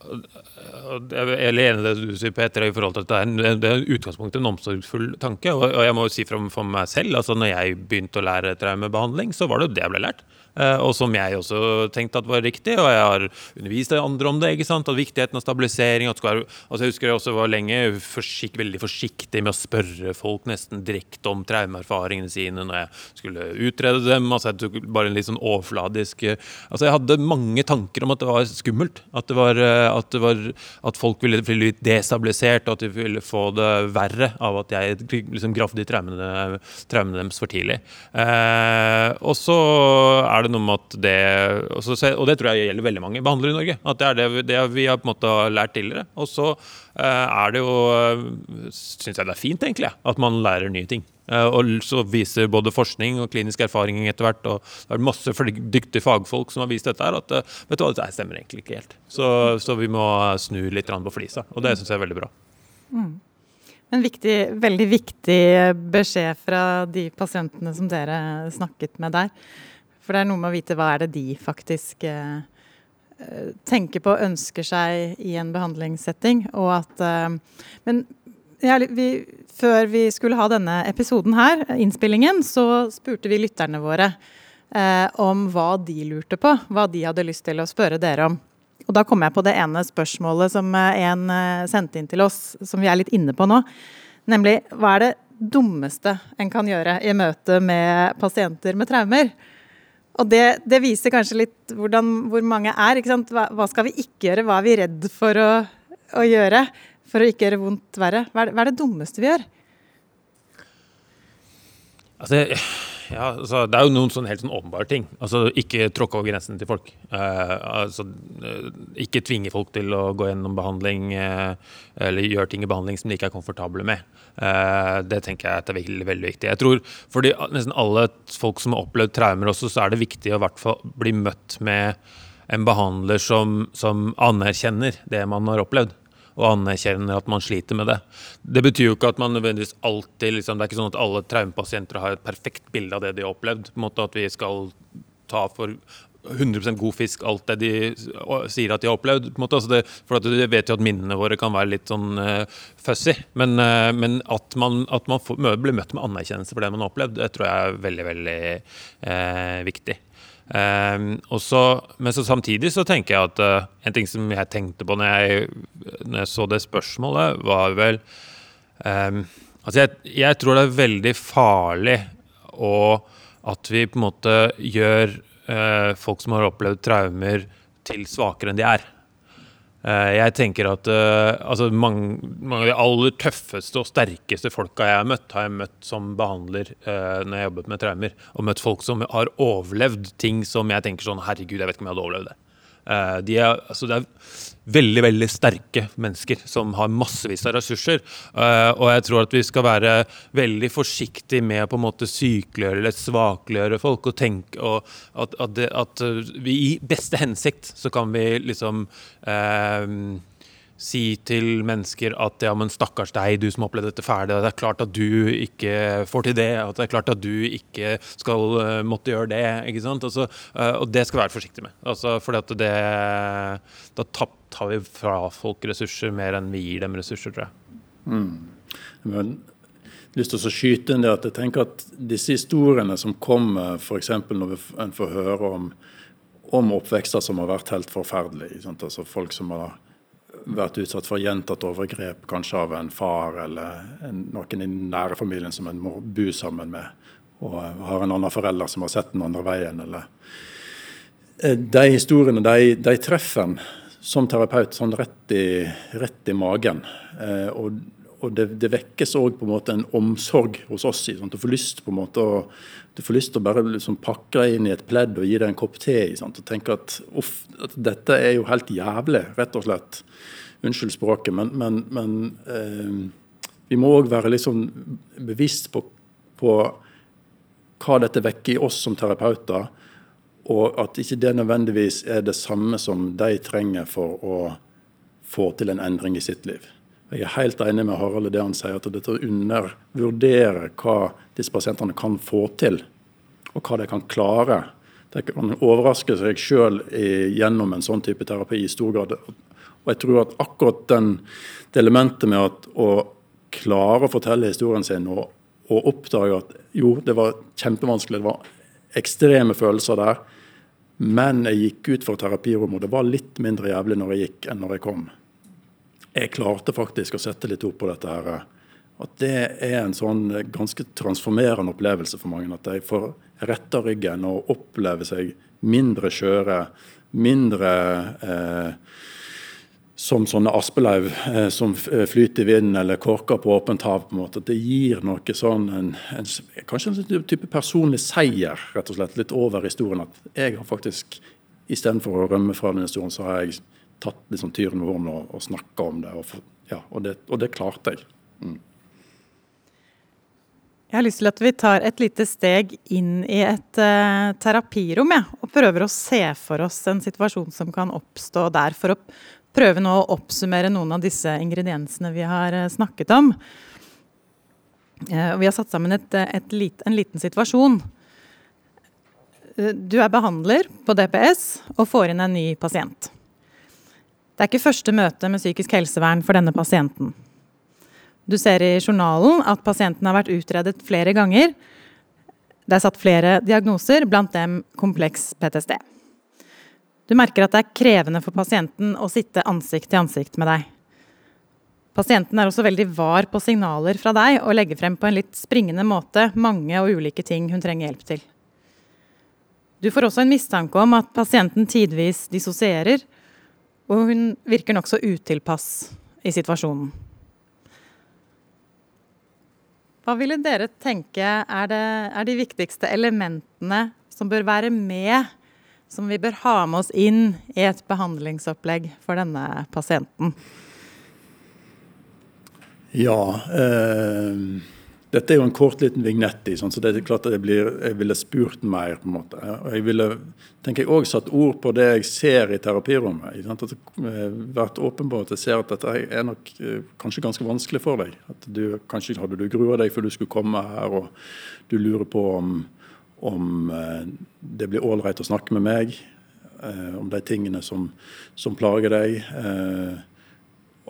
jeg er enig i det du sier, Peter, i forhold til at det er, det er utgangspunktet en omsorgsfull tanke. Og, jeg må jo si for, for meg selv, altså når jeg begynte å lære traumebehandling, så var det jo det jeg ble lært. Eh, og som jeg også tenkte at var riktig, og jeg har undervist andre om det. ikke sant, at Viktigheten av stabilisering. at skal, altså Jeg husker jeg også var lenge forsik, veldig forsiktig med å spørre folk nesten direkte om traumeerfaringene sine når jeg skulle utrede dem. altså jeg tok bare en litt sånn overfladisk, altså Jeg hadde mange tanker om at det var skummelt. At det var, at, var, at, folk ville bli destabilisert, og at de ville få det verre av at jeg liksom gravde i traumene, traumene deres for tidlig. Eh, og så er det noe med at det Og det tror jeg gjelder veldig mange behandlere i Norge. At det er det, det vi har på en måte lært tidligere. Og så eh, er det jo Syns jeg det er fint, egentlig, at man lærer nye ting. Eh, og så viser både forskning og klinisk erfaring etter hvert, og det er masse dyktige fagfolk som har vist dette her, at eh, vet du hva, dette stemmer egentlig ikke helt. Så, så vi må snu litt på flisa, og det syns jeg er veldig bra. Mm. En viktig, veldig viktig beskjed fra de pasientene som dere snakket med der. For det er noe med å vite hva er det de faktisk eh, tenker på og ønsker seg i en behandlingssetting. Og at eh, Men ja, vi, før vi skulle ha denne episoden her, innspillingen, så spurte vi lytterne våre eh, om hva de lurte på. Hva de hadde lyst til å spørre dere om. Og da kom jeg på det ene spørsmålet som eh, en eh, sendte inn til oss, som vi er litt inne på nå. Nemlig hva er det dummeste en kan gjøre i møte med pasienter med traumer? Og det, det viser kanskje litt hvordan, hvor mange er. Hva, hva, skal vi ikke gjøre? Hva er vi redd for å, å gjøre? for å ikke gjøre vondt verre? Hva er, hva er det dummeste vi gjør? Altså, ja, altså, det er jo noen sånn helt sånn åpenbare ting. Altså, Ikke tråkke over grensene til folk. Eh, altså, eh, ikke tvinge folk til å gå gjennom behandling eh, eller gjøre ting i behandling som de ikke er komfortable med. Eh, det tenker jeg er veldig, veldig viktig. Jeg tror For de, nesten alle folk som har opplevd traumer også, så er det viktig å hvert fall bli møtt med en behandler som, som anerkjenner det man har opplevd og anerkjenner at man sliter med det. Det betyr jo ikke at man nødvendigvis alltid liksom, Det er ikke sånn at alle traumepasienter har et perfekt bilde av det de har opplevd. på en måte At vi skal ta for 100% god fisk alt det de sier at de har opplevd. på en måte, altså det, for Du vet jo at minnene våre kan være litt sånn uh, fussy. Men, uh, men at man, at man får, blir møtt med anerkjennelse for det man har opplevd, det tror jeg er veldig, veldig uh, viktig. Um, så, men så samtidig så tenker jeg at uh, en ting som jeg tenkte på når jeg, når jeg så det spørsmålet, var vel um, Altså, jeg, jeg, tror det er veldig farlig å, at vi på en måte gjør uh, folk som har opplevd traumer, til svakere enn de er. Eh, jeg tenker at uh, altså mange, mange, av de aller tøffeste og sterkeste folka jeg har møtt, har jeg møtt som behandler uh, når jeg har jobbet med traumer. Og møtt folk som har overlevd ting som jeg tenker sånn Herregud, jeg vet ikke om jeg hadde overlevd det. De er, altså, det er veldig veldig sterke mennesker som har massevis av ressurser. Uh, og jeg tror at vi skal være veldig forsiktige med å på en måte sykeliggjøre eller svakliggjøre folk. Og tenke og at, at, at, vi i beste hensikt så kan vi liksom uh, si til mennesker at ja, men stakkars deg, du som har opplevd dette ferdig, Det er klart at du ikke får til det. At det er klart at du ikke skal uh, måtte gjøre det. ikke sant? Altså, uh, og det skal vi være forsiktig med. Altså, fordi at det Da tar vi fra folk ressurser mer enn vi gir dem ressurser, tror jeg. Mm. Men lyst til å skyte inn det at jeg tenker at disse historiene som kommer, f.eks. når en får høre om, om oppvekster som har vært helt forferdelige, altså folk som har vært utsatt for gjentatt overgrep, kanskje av en far eller en, noen i nære familien som en må bo sammen med, og har en annen forelder som har sett den andre veien. Eller. Eh, de historiene de, de treffer en som terapeut sånn rett i, rett i magen. Eh, og, og det, det, vekkes òg en en omsorg hos oss. Sant? du får lyst på en måte å du får lyst til å bare liksom pakke deg inn i et pledd og gi deg en kopp te. Sant? Og tenke at, uff, at dette er jo helt jævlig, rett og slett. Unnskyld språket, men, men, men eh, vi må òg være liksom bevisst på, på, hva dette vekker i oss som terapeuter. Og at ikke det nødvendigvis er det samme som de trenger for å få til en endring i sitt liv. Jeg er helt enig med Harald i det han sier, at dette undervurderer hva disse pasientene kan få til, og hva de kan klare. De kan overraske seg sjøl gjennom en sånn type terapi i stor grad. Og jeg tror at akkurat den, det elementet med at å klare å fortelle historien sin og, og oppdage at jo, det var kjempevanskelig, det var ekstreme følelser der, men jeg gikk ut fra terapirommet, og det var litt mindre jævlig når jeg gikk enn når jeg kom. Jeg klarte faktisk å sette litt ord på dette her. At det er en sånn ganske transformerende opplevelse for mange. At de får retta ryggen og opplever seg mindre skjøre, mindre eh, som sånne aspelauv eh, som flyter i vinden eller korker på åpent hav. på en måte. At Det gir noe sånn, en, en, kanskje en type personlig seier, rett og slett, litt over historien. At jeg har faktisk, istedenfor å rømme fra den historien, så har jeg tatt liksom tyren med hornet og, og snakka om det. Og, ja, og det. og det klarte jeg. Mm. Jeg har lyst til at vi tar et lite steg inn i et uh, terapirom ja, og prøver å se for oss en situasjon som kan oppstå der, for å prøve nå å oppsummere noen av disse ingrediensene vi har uh, snakket om. Uh, vi har satt sammen et, et lit, en liten situasjon. Du er behandler på DPS og får inn en ny pasient. Det er ikke første møte med psykisk helsevern for denne pasienten. Du ser i journalen at pasienten har vært utredet flere ganger. Det er satt flere diagnoser, blant dem kompleks PTSD. Du merker at det er krevende for pasienten å sitte ansikt til ansikt med deg. Pasienten er også veldig var på signaler fra deg og legger frem på en litt springende måte mange og ulike ting hun trenger hjelp til. Du får også en mistanke om at pasienten tidvis dissosierer, og hun virker nokså utilpass i situasjonen. Hva ville dere tenke er, det, er de viktigste elementene som bør være med, som vi bør ha med oss inn i et behandlingsopplegg for denne pasienten? Ja eh dette er jo en kort liten vignett i, sånn, så det er klart at jeg, blir, jeg ville spurt mer. på en måte. Jeg ville tenker jeg også satt ord på det jeg ser i terapirommet. At det har vært åpen på at jeg ser at dette er nok eh, kanskje ganske vanskelig for deg. At du, Kanskje hadde du grua deg før du skulle komme her, og du lurer på om, om eh, det blir ålreit å snakke med meg. Eh, om de tingene som, som plager deg.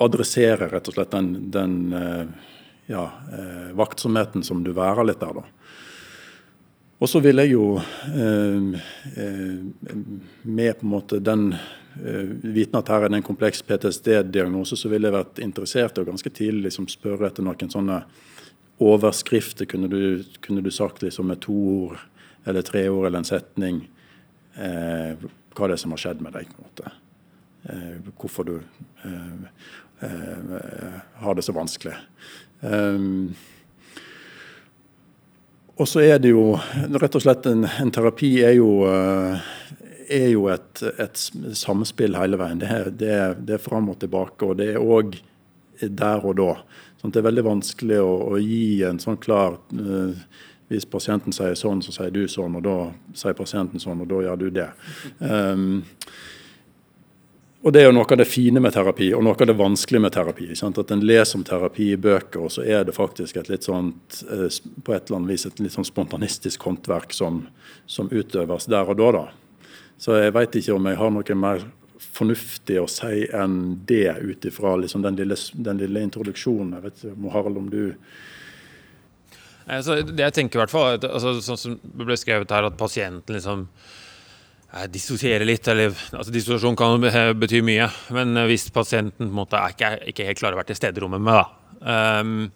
Adressere rett og slett den, den ja, eh, vaktsomheten som du værer litt der, da. Og så vil jeg jo eh, eh, med på en måte den eh, viten at her er det en kompleks PTSD-diagnose, så ville jeg vært interessert i å ganske tidlig liksom spørre etter noen sånne overskrifter. Kunne du, kunne du sagt liksom med to ord eller tre ord eller en setning eh, hva det er som har skjedd med deg? på en måte. Eh, hvorfor du har det så vanskelig. Um, og så er det jo rett og slett en, en terapi er jo, uh, er jo et, et, samspill hele veien. Det er, det, er, det er, fram og tilbake, og det er òg der og da. Sånn, det er veldig vanskelig å, å gi en sånn klar uh, Hvis pasienten sier sånn, så sier du sånn, og da sier pasienten sånn, og da gjør du det. Um, og Det er jo noe av det fine med terapi, og noe av det vanskelige med terapi. At En leser om terapi i bøker, og så er det faktisk et litt sånt, eh, på et eller annet vis et litt sånn spontanistisk håndverk som, som utøves der og da. da. Så jeg veit ikke om jeg har noe mer fornuftig å si enn det ut ifra liksom den, den, lille introduksjonen. Jeg vet ikke, Harald, om du altså, Det jeg tenker i hvert fall, altså, sånn som ble skrevet her, at pasienten liksom Eh, dissosiere litt. eller altså Dissosiasjon kan bety mye, men eh, hvis pasienten på en måte er ikke, ikke helt klarer å være til stede i rommet med, da. Um,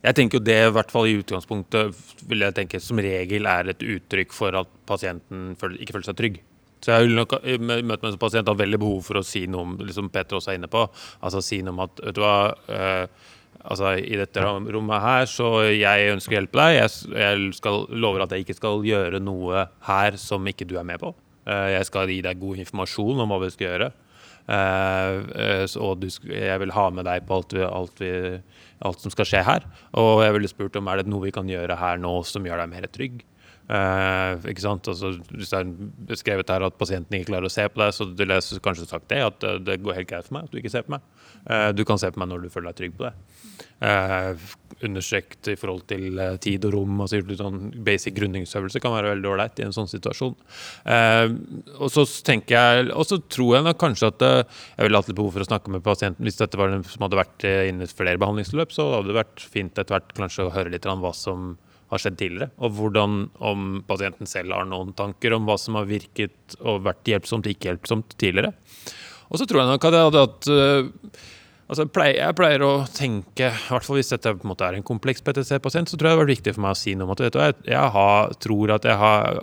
jeg tenker jo det i hvert fall i utgangspunktet vil jeg tenke som regel er et uttrykk for at pasienten ikke føler seg trygg. Så jeg i møte med en pasient har veldig behov for å si noe om liksom Peter også er inne på. Altså si noe om at vet du hva, uh, altså i dette rommet her, så jeg ønsker å hjelpe deg. Jeg, jeg skal, lover at jeg ikke skal gjøre noe her som ikke du er med på. Eh, jeg skal gi deg god informasjon om hva vi skal gjøre. Uh, og jeg vil ha med deg på alt, vi, alt, vi, alt, som skal skje her. Og jeg ville spurt om er det noe vi kan gjøre her nå som gjør deg mer trygg. Uh, ikke sant? Altså, hvis det er beskrevet her at pasienten ikke klarer å se på deg, så du jeg kanskje sagt det, at det går helt greit for meg at du ikke ser på meg. Uh, du kan se på meg når du føler deg trygg på det. Uh, understreket i forhold til tid og rom. altså sånn Basic grunningsøvelse kan være veldig ålreit i en sånn situasjon. Og så tenker jeg, og så tror jeg nok kanskje at jeg ville hatt litt behov for å snakke med pasienten. Hvis dette var den som hadde vært inne i flere behandlingsløp, så hadde det vært fint etter hvert kanskje å høre litt hva som har skjedd tidligere. Og hvordan om pasienten selv har noen tanker om hva som har virket og vært hjelpsomt og ikke hjelpsomt tidligere. Og så tror jeg nok at jeg hadde hatt Altså, jeg, pleier, å tenke, i hvert fall hvis dette på en måte er en kompleks PTC-pasient, så tror jeg det var viktig for meg å si noe om at du, jeg, har, tror at jeg har,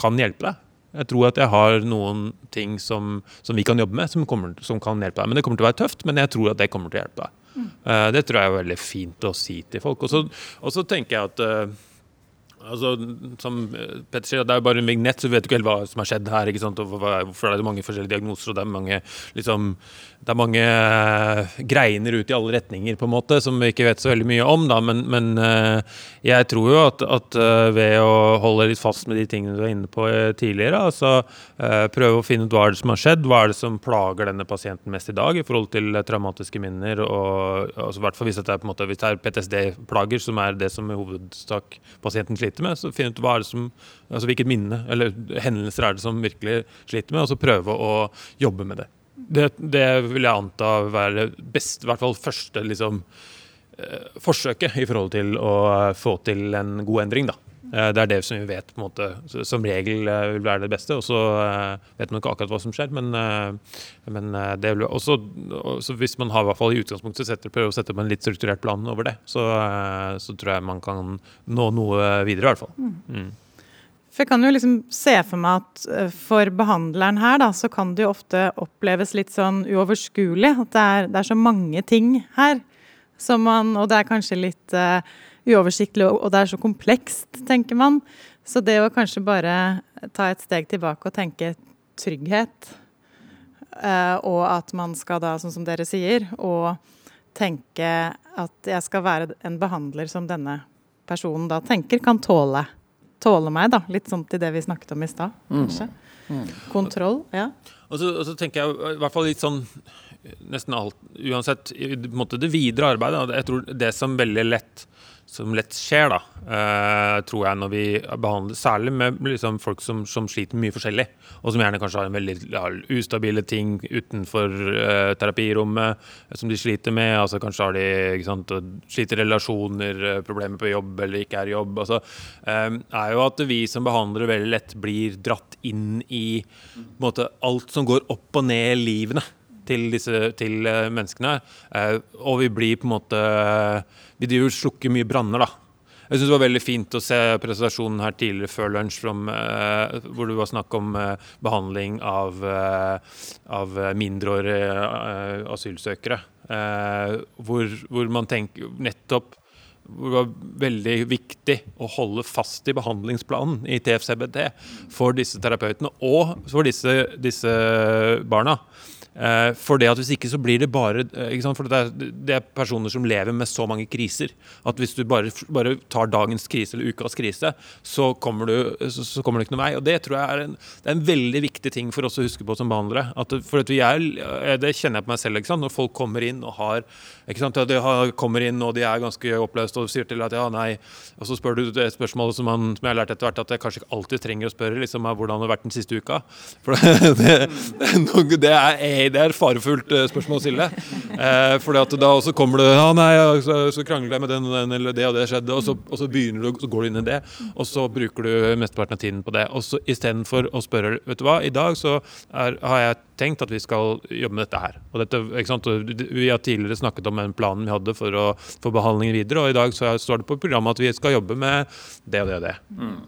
kan hjelpe deg. Jeg tror at jeg har noen ting som, som vi kan jobbe med, som, kommer, som, kan hjelpe deg. Men det kommer til å være tøft, men jeg tror at det kommer til å hjelpe deg. Mm. Det tror jeg er veldig fint å si til folk. Og så tenker jeg at uh, Altså, som Petter sier, Det er jo bare en vignett, så vi vet ikke helt hva som har skjedd her. ikke sant? Og hvorfor er det mange forskjellige diagnoser, og det er mange liksom, det er mange uh, greiner ut i alle retninger, på en måte, som vi ikke vet så veldig mye om. da, Men, men uh, jeg tror jo at, at ved å holde litt fast med de tingene du var inne på tidligere, altså prøve å finne ut hva er det som har skjedd, hva er det som plager denne pasienten mest i dag i forhold til traumatiske minner, og altså, hvis det er på en måte, hvis det er PTSD-plager, som er det som i hovedsak pasienten sliter med, så finne ut hva er det som, altså hvilket minne eller hendelser er det som virkelig sliter med, og så prøve å jobbe med det. Det, det, vil jeg anta være best, i hvert fall første liksom, eh, forsøket i forhold til å få til en god endring. da. Eh, det er det som vi vet på en måte, som regel eh, vil være det beste. Og så vet man ikke akkurat hva som skjer, men, men det vil også, også hvis man har i hvert fall i utgangspunktet setter, prøver å sette opp en litt strukturert plan over det, så, så tror jeg man kan nå noe videre, i hvert fall. Mm. mm. For jeg kan jo liksom se for meg at eh, for behandleren her, da, så kan det jo ofte oppleves litt sånn uoverskuelig. At det er, det er så mange ting her. Man, og det er kanskje litt uoversiktlig, og det er så komplekst, tenker man. Så det å kanskje bare ta et steg tilbake og tenke trygghet, uh, og at man skal da, sånn som dere sier, og tenke at jeg skal være en behandler som denne personen da tenker kan tåle tåle meg, da. Litt sånn til det vi snakket om i stad, mm. kanskje. Mm. Mm. Kontroll. Ja. Og så, og så, tenker jeg i hvert fall litt sånn nesten alt Uansett, i måte det videre arbeidet. Jeg tror det som veldig lett som lett skjer, da, uh, tror jeg, når vi behandler Særlig med liksom, folk som, som, sliter mye forskjellig, og som gjerne kanskje har en veldig ja, ustabile ting utenfor uh, terapirommet som de sliter med. altså Kanskje har de ikke sant, sliter relasjoner, problemer på jobb eller ikke er i jobb. altså, er jo at vi som behandlere veldig lett blir dratt inn i måte, alt som går opp og ned i livene til disse til menneskene. og vi blir på en måte vi driver slukker mye branner, da. Jeg syns det var veldig fint å se presentasjonen her tidligere før lunsj uh, hvor det var snakk om eh, behandling av, eh, av mindreårige asylsøkere. Hvor, hvor, man tenker nettopp hvor det var veldig viktig å holde fast i behandlingsplanen i TFCBT for disse terapeutene og for disse, disse barna. Eh, for det at Hvis ikke så blir det bare eh, For det er, det er, personer som lever med så mange kriser at hvis du bare, bare tar dagens krise eller ukas krise, så kommer, du, så, så kommer, du ikke noen vei. Og Det tror jeg er en, det er en veldig viktig ting for oss å huske på som behandlere. At, for at vi er, Det kjenner jeg på meg selv. Når folk kommer inn og har ikke sant? De har, kommer inn og de er ganske oppløst og sier til at ja, nei, og så spør du det spørsmålet som, man, som jeg har lært etter hvert at jeg kanskje ikke alltid trenger å spørre liksom, hvordan det har vært den siste uka. For det, det, det er det er farefullt uh, spørsmål å stille. Eh, fordi da også kommer det ja, nei, så, så krangler jeg med den og den, eller det og det skjedde, og så, og så begynner du, så går du inn i det, og så bruker du mesteparten av tiden på det. Og så istedenfor å spørre vet du hva, i dag så er, har jeg tenkt at vi skal jobbe med dette her. Og dette, vi har tidligere snakket om en plan vi hadde for å få behandlingen videre, og i dag så står det på programmet at vi skal jobbe med det og det og det. Mm.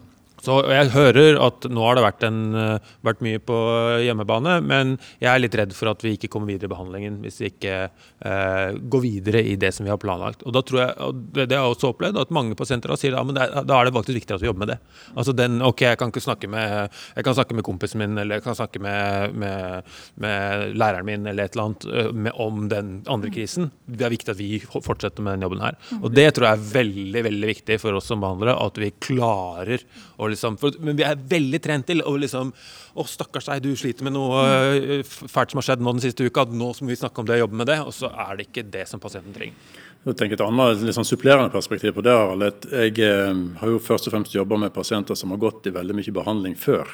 Så Jeg hører at nå har det vært, en, eh, vært, mye på hjemmebane, men jeg er litt redd for at vi ikke kommer videre i behandlingen hvis vi ikke eh, går videre i det som vi har planlagt. Og da tror jeg, og det, det har jeg også opplevd, at mange pasienter sier ja, da er det faktisk viktig at vi jobber med det. Altså den, ok, Jeg kan ikke snakke med, jeg kan snakke med kompisen min eller jeg kan snakke med, med, med læreren min eller et eller annet eh, med, om den andre krisen. Det er viktig at vi fortsetter med den jobben her. Og det tror jeg er veldig veldig viktig for oss som behandlere, at vi klarer å liksom, for, men vi er veldig trent til å liksom Å, stakkars deg, du sliter med noe uh, fælt som har skjedd nå den siste uka. Nå må vi snakke om det og jobbe med det. Og så er det ikke det som pasienten trenger. Jeg tenker Et annet sånn supplerende perspektiv på det. Harald. Jeg eh, har jo først og fremst jobba med pasienter som har gått i veldig mye behandling før.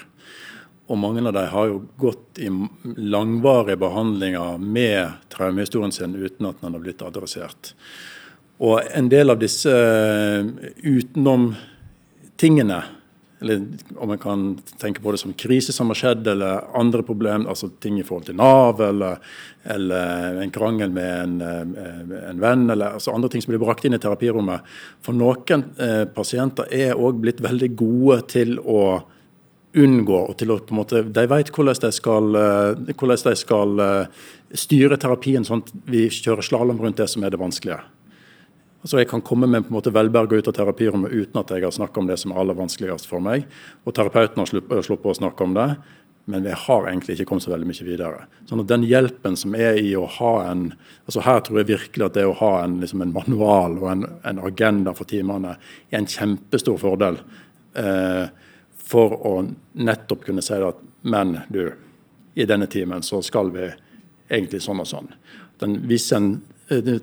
Og mange av dem har jo gått i langvarige behandlinger med traumehistorien sin uten at den har blitt adressert. Og en del av disse eh, utenom tingene eller om en kan tenke på det som krise som har skjedd, eller andre problem, altså ting i forhold til Nav, eller, eller en krangel med en, eh, en, venn, eller altså andre ting som blir brakt inn i terapirommet. For noen eh, pasienter er òg blitt veldig gode til å unngå og til å på en måte, De vet hvordan de skal, hvordan de skal styre terapien sånn at vi kjører slalåm rundt det som er det vanskelige. Altså Jeg kan komme med på en måte velberga ut av terapirommet uten at jeg har snakka om det som er aller vanskeligst for meg. Og terapeuten har sluppet å snakke om det, men jeg har egentlig ikke kommet så veldig mye videre. Sånn at Den hjelpen som er i å ha en altså Her tror jeg virkelig at det å ha en, liksom en manual og en, en, agenda for timene er en kjempestor fordel. Eh, for å nettopp kunne si at men du, i denne timen så skal vi egentlig sånn og sånn. Den, hvis en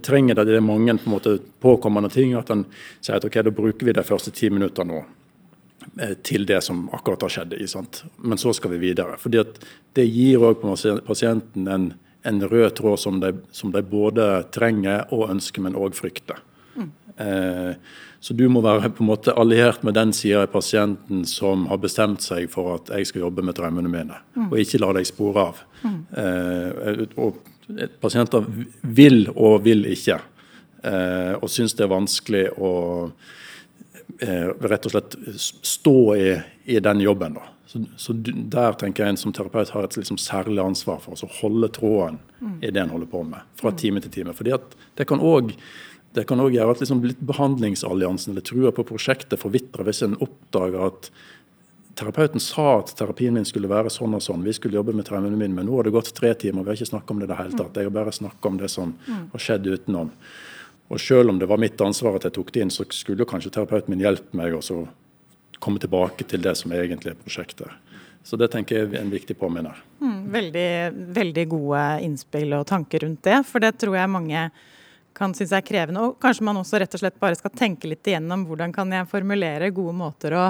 trenger det, det er mange på en måte, påkommende ting. At en sier at ok, da bruker vi de første ti minutter nå eh, til det som akkurat har skjedd. Sant? Men så skal vi videre. Fordi at Det gir òg pasienten en, en, rød tråd som de, som de, både trenger og ønsker, men òg frykter. Mm. Eh, så du må være på en måte alliert med den sida av pasienten som har bestemt seg for at jeg skal jobbe med traumene mine, mm. og ikke la deg spore av. Mm. Eh, og Pasienter vil og vil ikke, eh, og syns det er vanskelig å eh, rett og slett stå i, i den jobben. da. Så, så, Der tenker jeg en som terapeut har et liksom særlig ansvar for å holde tråden mm. i det en holder på med, fra mm. time til time. Fordi at Det kan òg det kan også gjøre at liksom behandlingsalliansen eller trua på prosjektet forvitrer hvis en oppdager at Terapeuten sa at terapien min skulle være sånn og sånn. Vi skulle jobbe med traumene mine, men nå har det gått tre timer. Vi har ikke snakket om det i det hele tatt. Jeg har bare snakket om det som har skjedd utenom. Og selv om det var mitt ansvar at jeg tok det inn, så skulle kanskje terapeuten min hjelpe meg å komme tilbake til det som egentlig er prosjektet. Så det tenker jeg er en viktig påminner. Mm, veldig, veldig gode innspill og tanker rundt det. For det tror jeg mange kan synes er krevende. Og kanskje man også rett og slett bare skal tenke litt igjennom hvordan kan jeg formulere gode måter å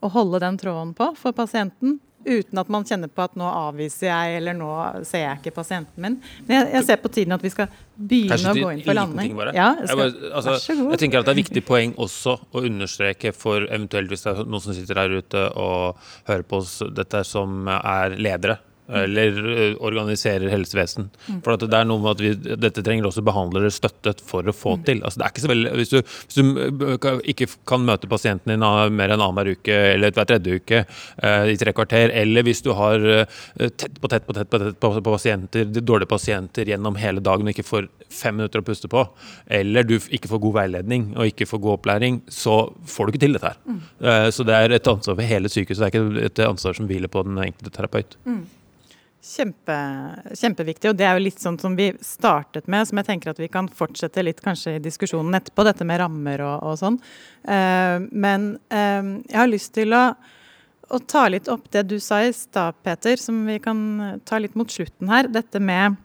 å holde den tråden på for pasienten. Uten at man kjenner på at nå avviser jeg, eller nå ser jeg ikke pasienten min. Men jeg, jeg ser på tiden at vi skal begynne å gå inn for landing. Ja, jeg, skal, jeg, bare, altså, jeg tenker at Det er viktig poeng også å understreke for eventuelt hvis det er noen som sitter der ute og hører på oss, dette som er ledere eller eh, organiserer helsevesen. For det er noe med at vi, Dette trenger også behandlere støttet for å få til. Altså det er ikke så veldig, Hvis du, hvis du eh, ikke kan møte pasienten din mer enn annenhver uke eller hver tredje uke eh, i tre kvarter, eller hvis du har eh, tett på tett på tett på, tett på, pasienter, dårlige pasienter gjennom hele dagen og ikke får fem minutter å puste på, eller du ikke får god veiledning og ikke får god opplæring, så får du ikke til dette her. Mm. Eh, så det er et ansvar for hele sykehuset, det er ikke et ansvar som hviler på den enkelte terapeut. Mm. Kjempe, kjempeviktig, og det er jo litt sånn som vi startet med, som jeg tenker at vi kan fortsette litt kanskje i diskusjonen etterpå, dette med rammer og, og sånn. Uh, men uh, jeg har lyst til å, å, ta litt opp det du sa i stad, Peter, som vi kan ta litt mot slutten her. Dette med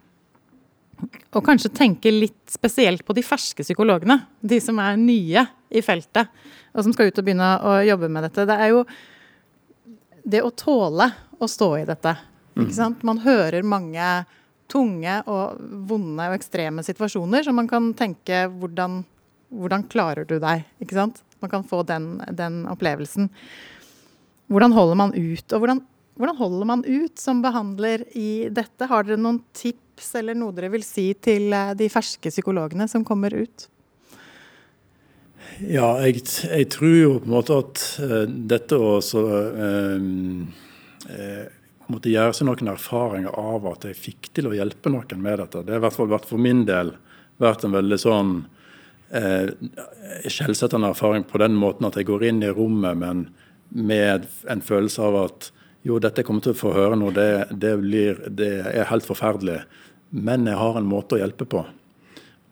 å kanskje tenke litt spesielt på de ferske psykologene. De som er nye i feltet, og som skal ut og begynne å jobbe med dette. Det er jo det å tåle å stå i dette. Ikke mm. sant? Man hører mange tunge og vonde og ekstreme situasjoner, så man kan tenke hvordan, hvordan klarer du deg? Ikke sant? Man kan få den, den opplevelsen. Hvordan holder man ut? Og hvordan, hvordan, holder man ut som behandler i dette? Har dere noen tips eller noe dere vil si til eh, de ferske psykologene som kommer ut? Ja, jeg, jeg tror jo på en måte at uh, dette å uh, uh, måtte gjøre seg noen erfaringer av at jeg fikk til å hjelpe noen med dette. Det har i hvert fall vært for min del vært en veldig sånn eh, skjellsettende erfaring på den måten at jeg går inn i rommet men med en følelse av at jo, dette kommer til å få høre nå, det, det, blir, det er helt forferdelig. Men jeg har en måte å hjelpe på.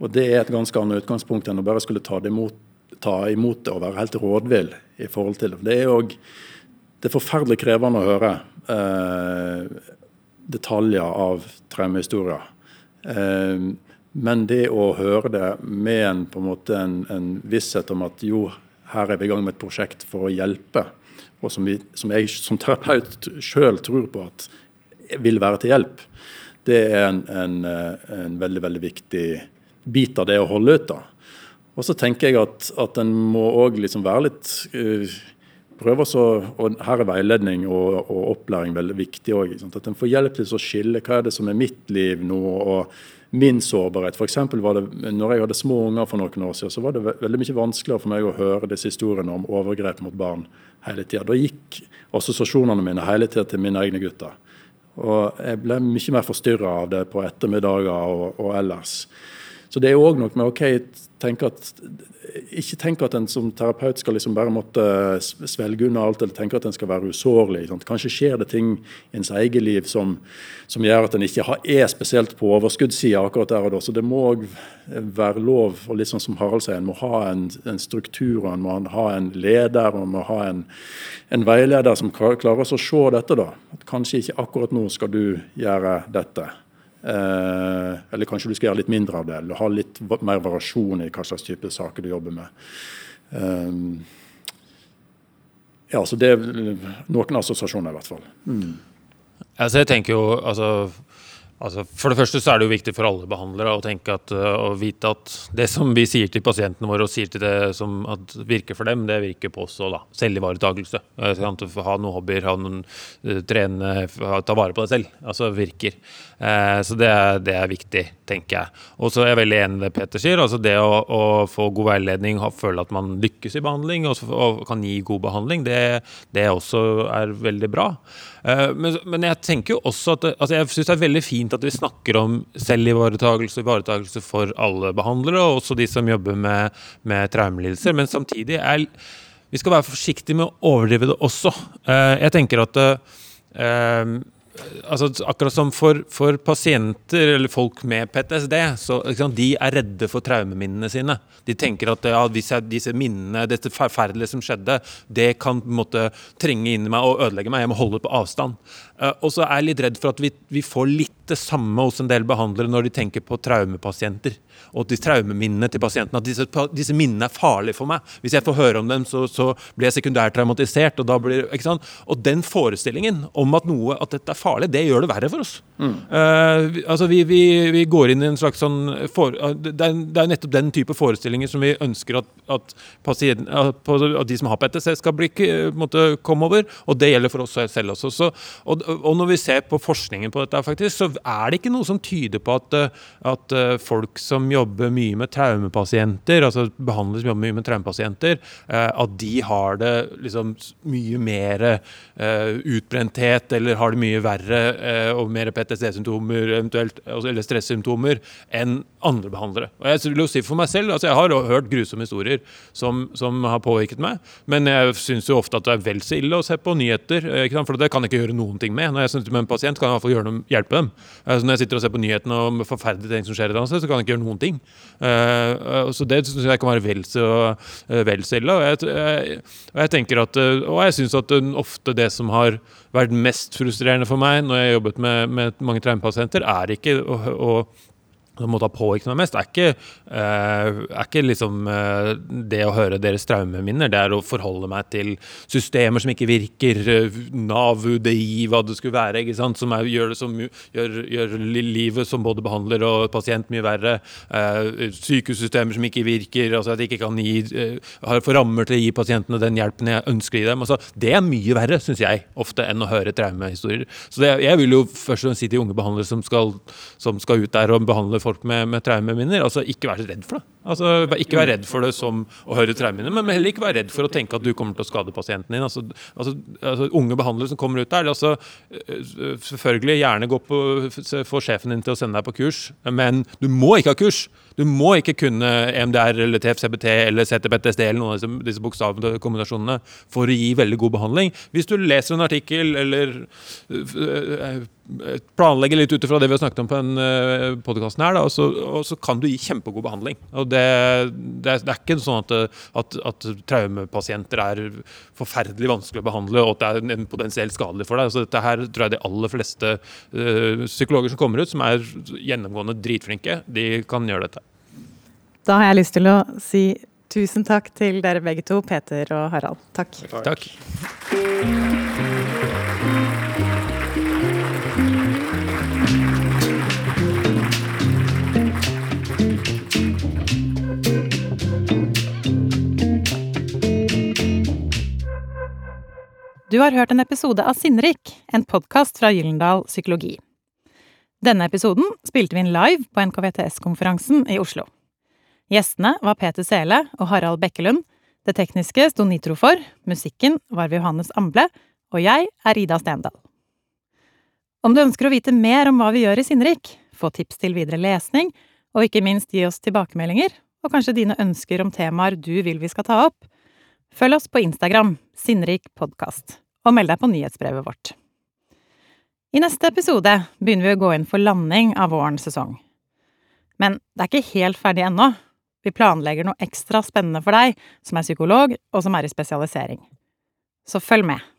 Og Det er et ganske annet utgangspunkt enn å bare skulle ta, imot, ta imot det og være helt rådvill i forhold til det. For Det er jo det er forferdelig krevende å høre eh, detaljer av traumehistorier. Eh, men det å høre det med en, en, måte en, en, visshet om at jo, her er vi i gang med et prosjekt for å hjelpe, og som, vi, som jeg som terapeut sjøl tror på at vil være til hjelp, det er en, en, veldig veldig viktig bit av det å holde ut. da. Og så tenker jeg at, at en må òg liksom være litt uh, prøver så, og Her er veiledning og, og opplæring veldig viktig òg. At en får hjelp til å skille hva er det som er mitt liv nå. og min sårbarhet. For var det, når jeg hadde små unger for noen år siden, så var det veldig mye vanskeligere for meg å høre disse historiene om overgrep mot barn hele tida. Da gikk assosiasjonene mine hele tida til mine egne gutter. Og jeg ble mye mer forstyrra av det på ettermiddager og, og ellers. Så det er òg noe med OK, tenk at ikke tenk at en som terapeut skal liksom bare måtte svelge unna alt, eller tenke at en skal være usårlig. Sant? Kanskje skjer det ting i ens eget liv som, som gjør at en ikke har, er spesielt på overskuddssida akkurat der og da. Så det må òg være lov, og litt sånn som Harald sier, en må ha en, en struktur, en må ha en leder og en må ha en, en veileder som klarer å se dette. da. At kanskje ikke akkurat nå skal du gjøre dette. Eh, eller kanskje du skal gjøre litt mindre av det, eller ha litt mer variasjon i hva slags type saker du jobber med. Eh, ja, så det er noen assosiasjoner, i hvert fall. Mm. Altså, jeg tenker jo, altså Altså, for det første så er det jo viktig for alle behandlere å tenke at, å vite at det som vi sier til pasientene våre, og sier til det som virker for dem, det virker på oss òg. Selvivaretakelse. Ha noen hobbyer, ha noen, trene, ta vare på deg selv. Altså virker. Eh, så det er, det er, viktig, tenker jeg. Og så er jeg veldig enig i det Peter sier. altså Det å, å få god veiledning, føle at man lykkes i behandling og, og kan gi god behandling, det, det også er veldig bra. Eh, men, men, jeg tenker jo også at altså jeg synes det er veldig fint at vi snakker om selvivaretakelse og ivaretakelse for alle behandlere, og også de som jobber med, med traumelidelser. Men samtidig er vi skal være forsiktige med å overdrive det også. Eh, jeg tenker at eh, altså, akkurat som for, for, pasienter eller folk med PTSD, så sant, de er redde for traumeminnene sine. De tenker at ja, disse, minnene, dette forferdelige som skjedde, det kan måtte, trenge inn i meg og ødelegge meg. Jeg må holde på avstand. Uh, og så er jeg litt redd for at vi, vi, får litt det samme hos en del behandlere når de tenker på traumepasienter og de traumeminnene til pasienten. At disse, disse, minnene er farlige for meg. Hvis jeg får høre om dem, så, så blir jeg sekundært traumatisert. Og, blir, og den forestillingen om at noe, at dette er farlig, det gjør det verre for oss. Mm. Uh, altså vi, vi, vi, går inn i en slags sånn for, det, er, det, er, nettopp den type forestillinger som vi ønsker at, at, pasient, at, at de som har PTC, skal bli, måtte komme over. Og det gjelder for oss selv også. Så, og, og, når vi ser på forskningen på dette, faktisk, så er det ikke noe som tyder på at, at folk som jobber mye med traumepasienter, altså behandlere som jobber mye med traumepasienter, eh, at de har det liksom mye mer eh, utbrenthet eller har det mye verre eh, og mer PTSD-symptomer eventuelt, altså, eller stressymptomer enn andre behandlere. Og Jeg vil jo si for meg selv, altså jeg har hørt grusomme historier som, som har påvirket meg, men jeg syns jo ofte at det er vel så ille å se på nyheter, for det kan jeg ikke gjøre noen ting med. Når jeg snakker med en pasient, kan jeg i hvert fall gjøre noe, hjelpe dem. Altså når jeg sitter og ser på nyhetene om forferdelige ting som skjer et annet sted, så kan jeg ikke gjøre noen ting. Uh, så det syns jeg kan være vel så, ille. Og jeg, jeg, jeg, tenker at, og jeg syns at ofte det som har vært mest frustrerende for meg når jeg har jobbet med, med mange traumepasienter, er ikke å, å som måtte ha påvirket meg mest, er ikke, uh, er ikke liksom, uh, det å høre deres traumeminner. Det er å forholde meg til systemer som ikke virker, uh, Nav, UDI, hva det skulle være. ikke sant, Som er, gjør, som gjør, gjør, livet som både behandler og pasient mye verre. sykehussystemer som ikke virker, altså at jeg ikke kan gi, har for rammer til å gi pasientene den hjelpen jeg ønsker i dem. altså Det er mye verre, syns jeg, ofte, enn å høre traumehistorier. Så det, jeg vil jo først og fremst si til unge behandlere som skal, som skal ut der og behandle folk med, med traumeminner. Altså, ikke vær redd for det. Altså, ikke vær redd for det som å høre traumeminner, men heller ikke vær redd for å tenke at du kommer til å skade pasienten din. Altså, altså, altså Unge behandlere som kommer ut der, altså, øh, selvfølgelig gjerne gå på, få sjefen din til å sende deg på kurs, men du må ikke ha kurs. Du må ikke kunne EMDR eller TFCBT eller CTPTSD eller noen av disse, disse bokstavkombinasjonene for å gi veldig god behandling. Hvis du leser en artikkel eller øh, øh, planlegger litt ut ifra det vi har snakket om på den uh, podkasten her, da, og, så, og, så, kan du gi kjempegod behandling. Og det, det, er, det er, ikke sånn at, at, at, traumepasienter er forferdelig vanskelig å behandle, og at det er en potensielt skadelig for deg. Så dette her tror jeg de aller fleste uh, psykologer som kommer ut, som er gjennomgående dritflinke, de kan gjøre dette. Da har jeg lyst til å si tusen takk til dere begge to, Peter og Harald. Takk. takk. Du har hørt en episode av Sinnrik, en podkast fra Gyllendal Psykologi. Denne episoden spilte vi inn live på NKVTS-konferansen i Oslo. Gjestene var Peter Sele og Harald Bekkelund. Det tekniske sto Nitro for, musikken var ved Johannes Amble, og jeg er Ida Stendal. Om du ønsker å vite mer om hva vi gjør i Sinnrik, få tips til videre lesning, og ikke minst gi oss tilbakemeldinger, og kanskje dine ønsker om temaer du vil vi skal ta opp, følg oss på Instagram, Sinnrik podkast og meld deg på nyhetsbrevet vårt. I neste episode begynner vi å gå inn for landing av vårens sesong. Men det er ikke helt ferdig ennå. Vi planlegger noe ekstra spennende for deg som er psykolog, og som er i spesialisering. Så følg med!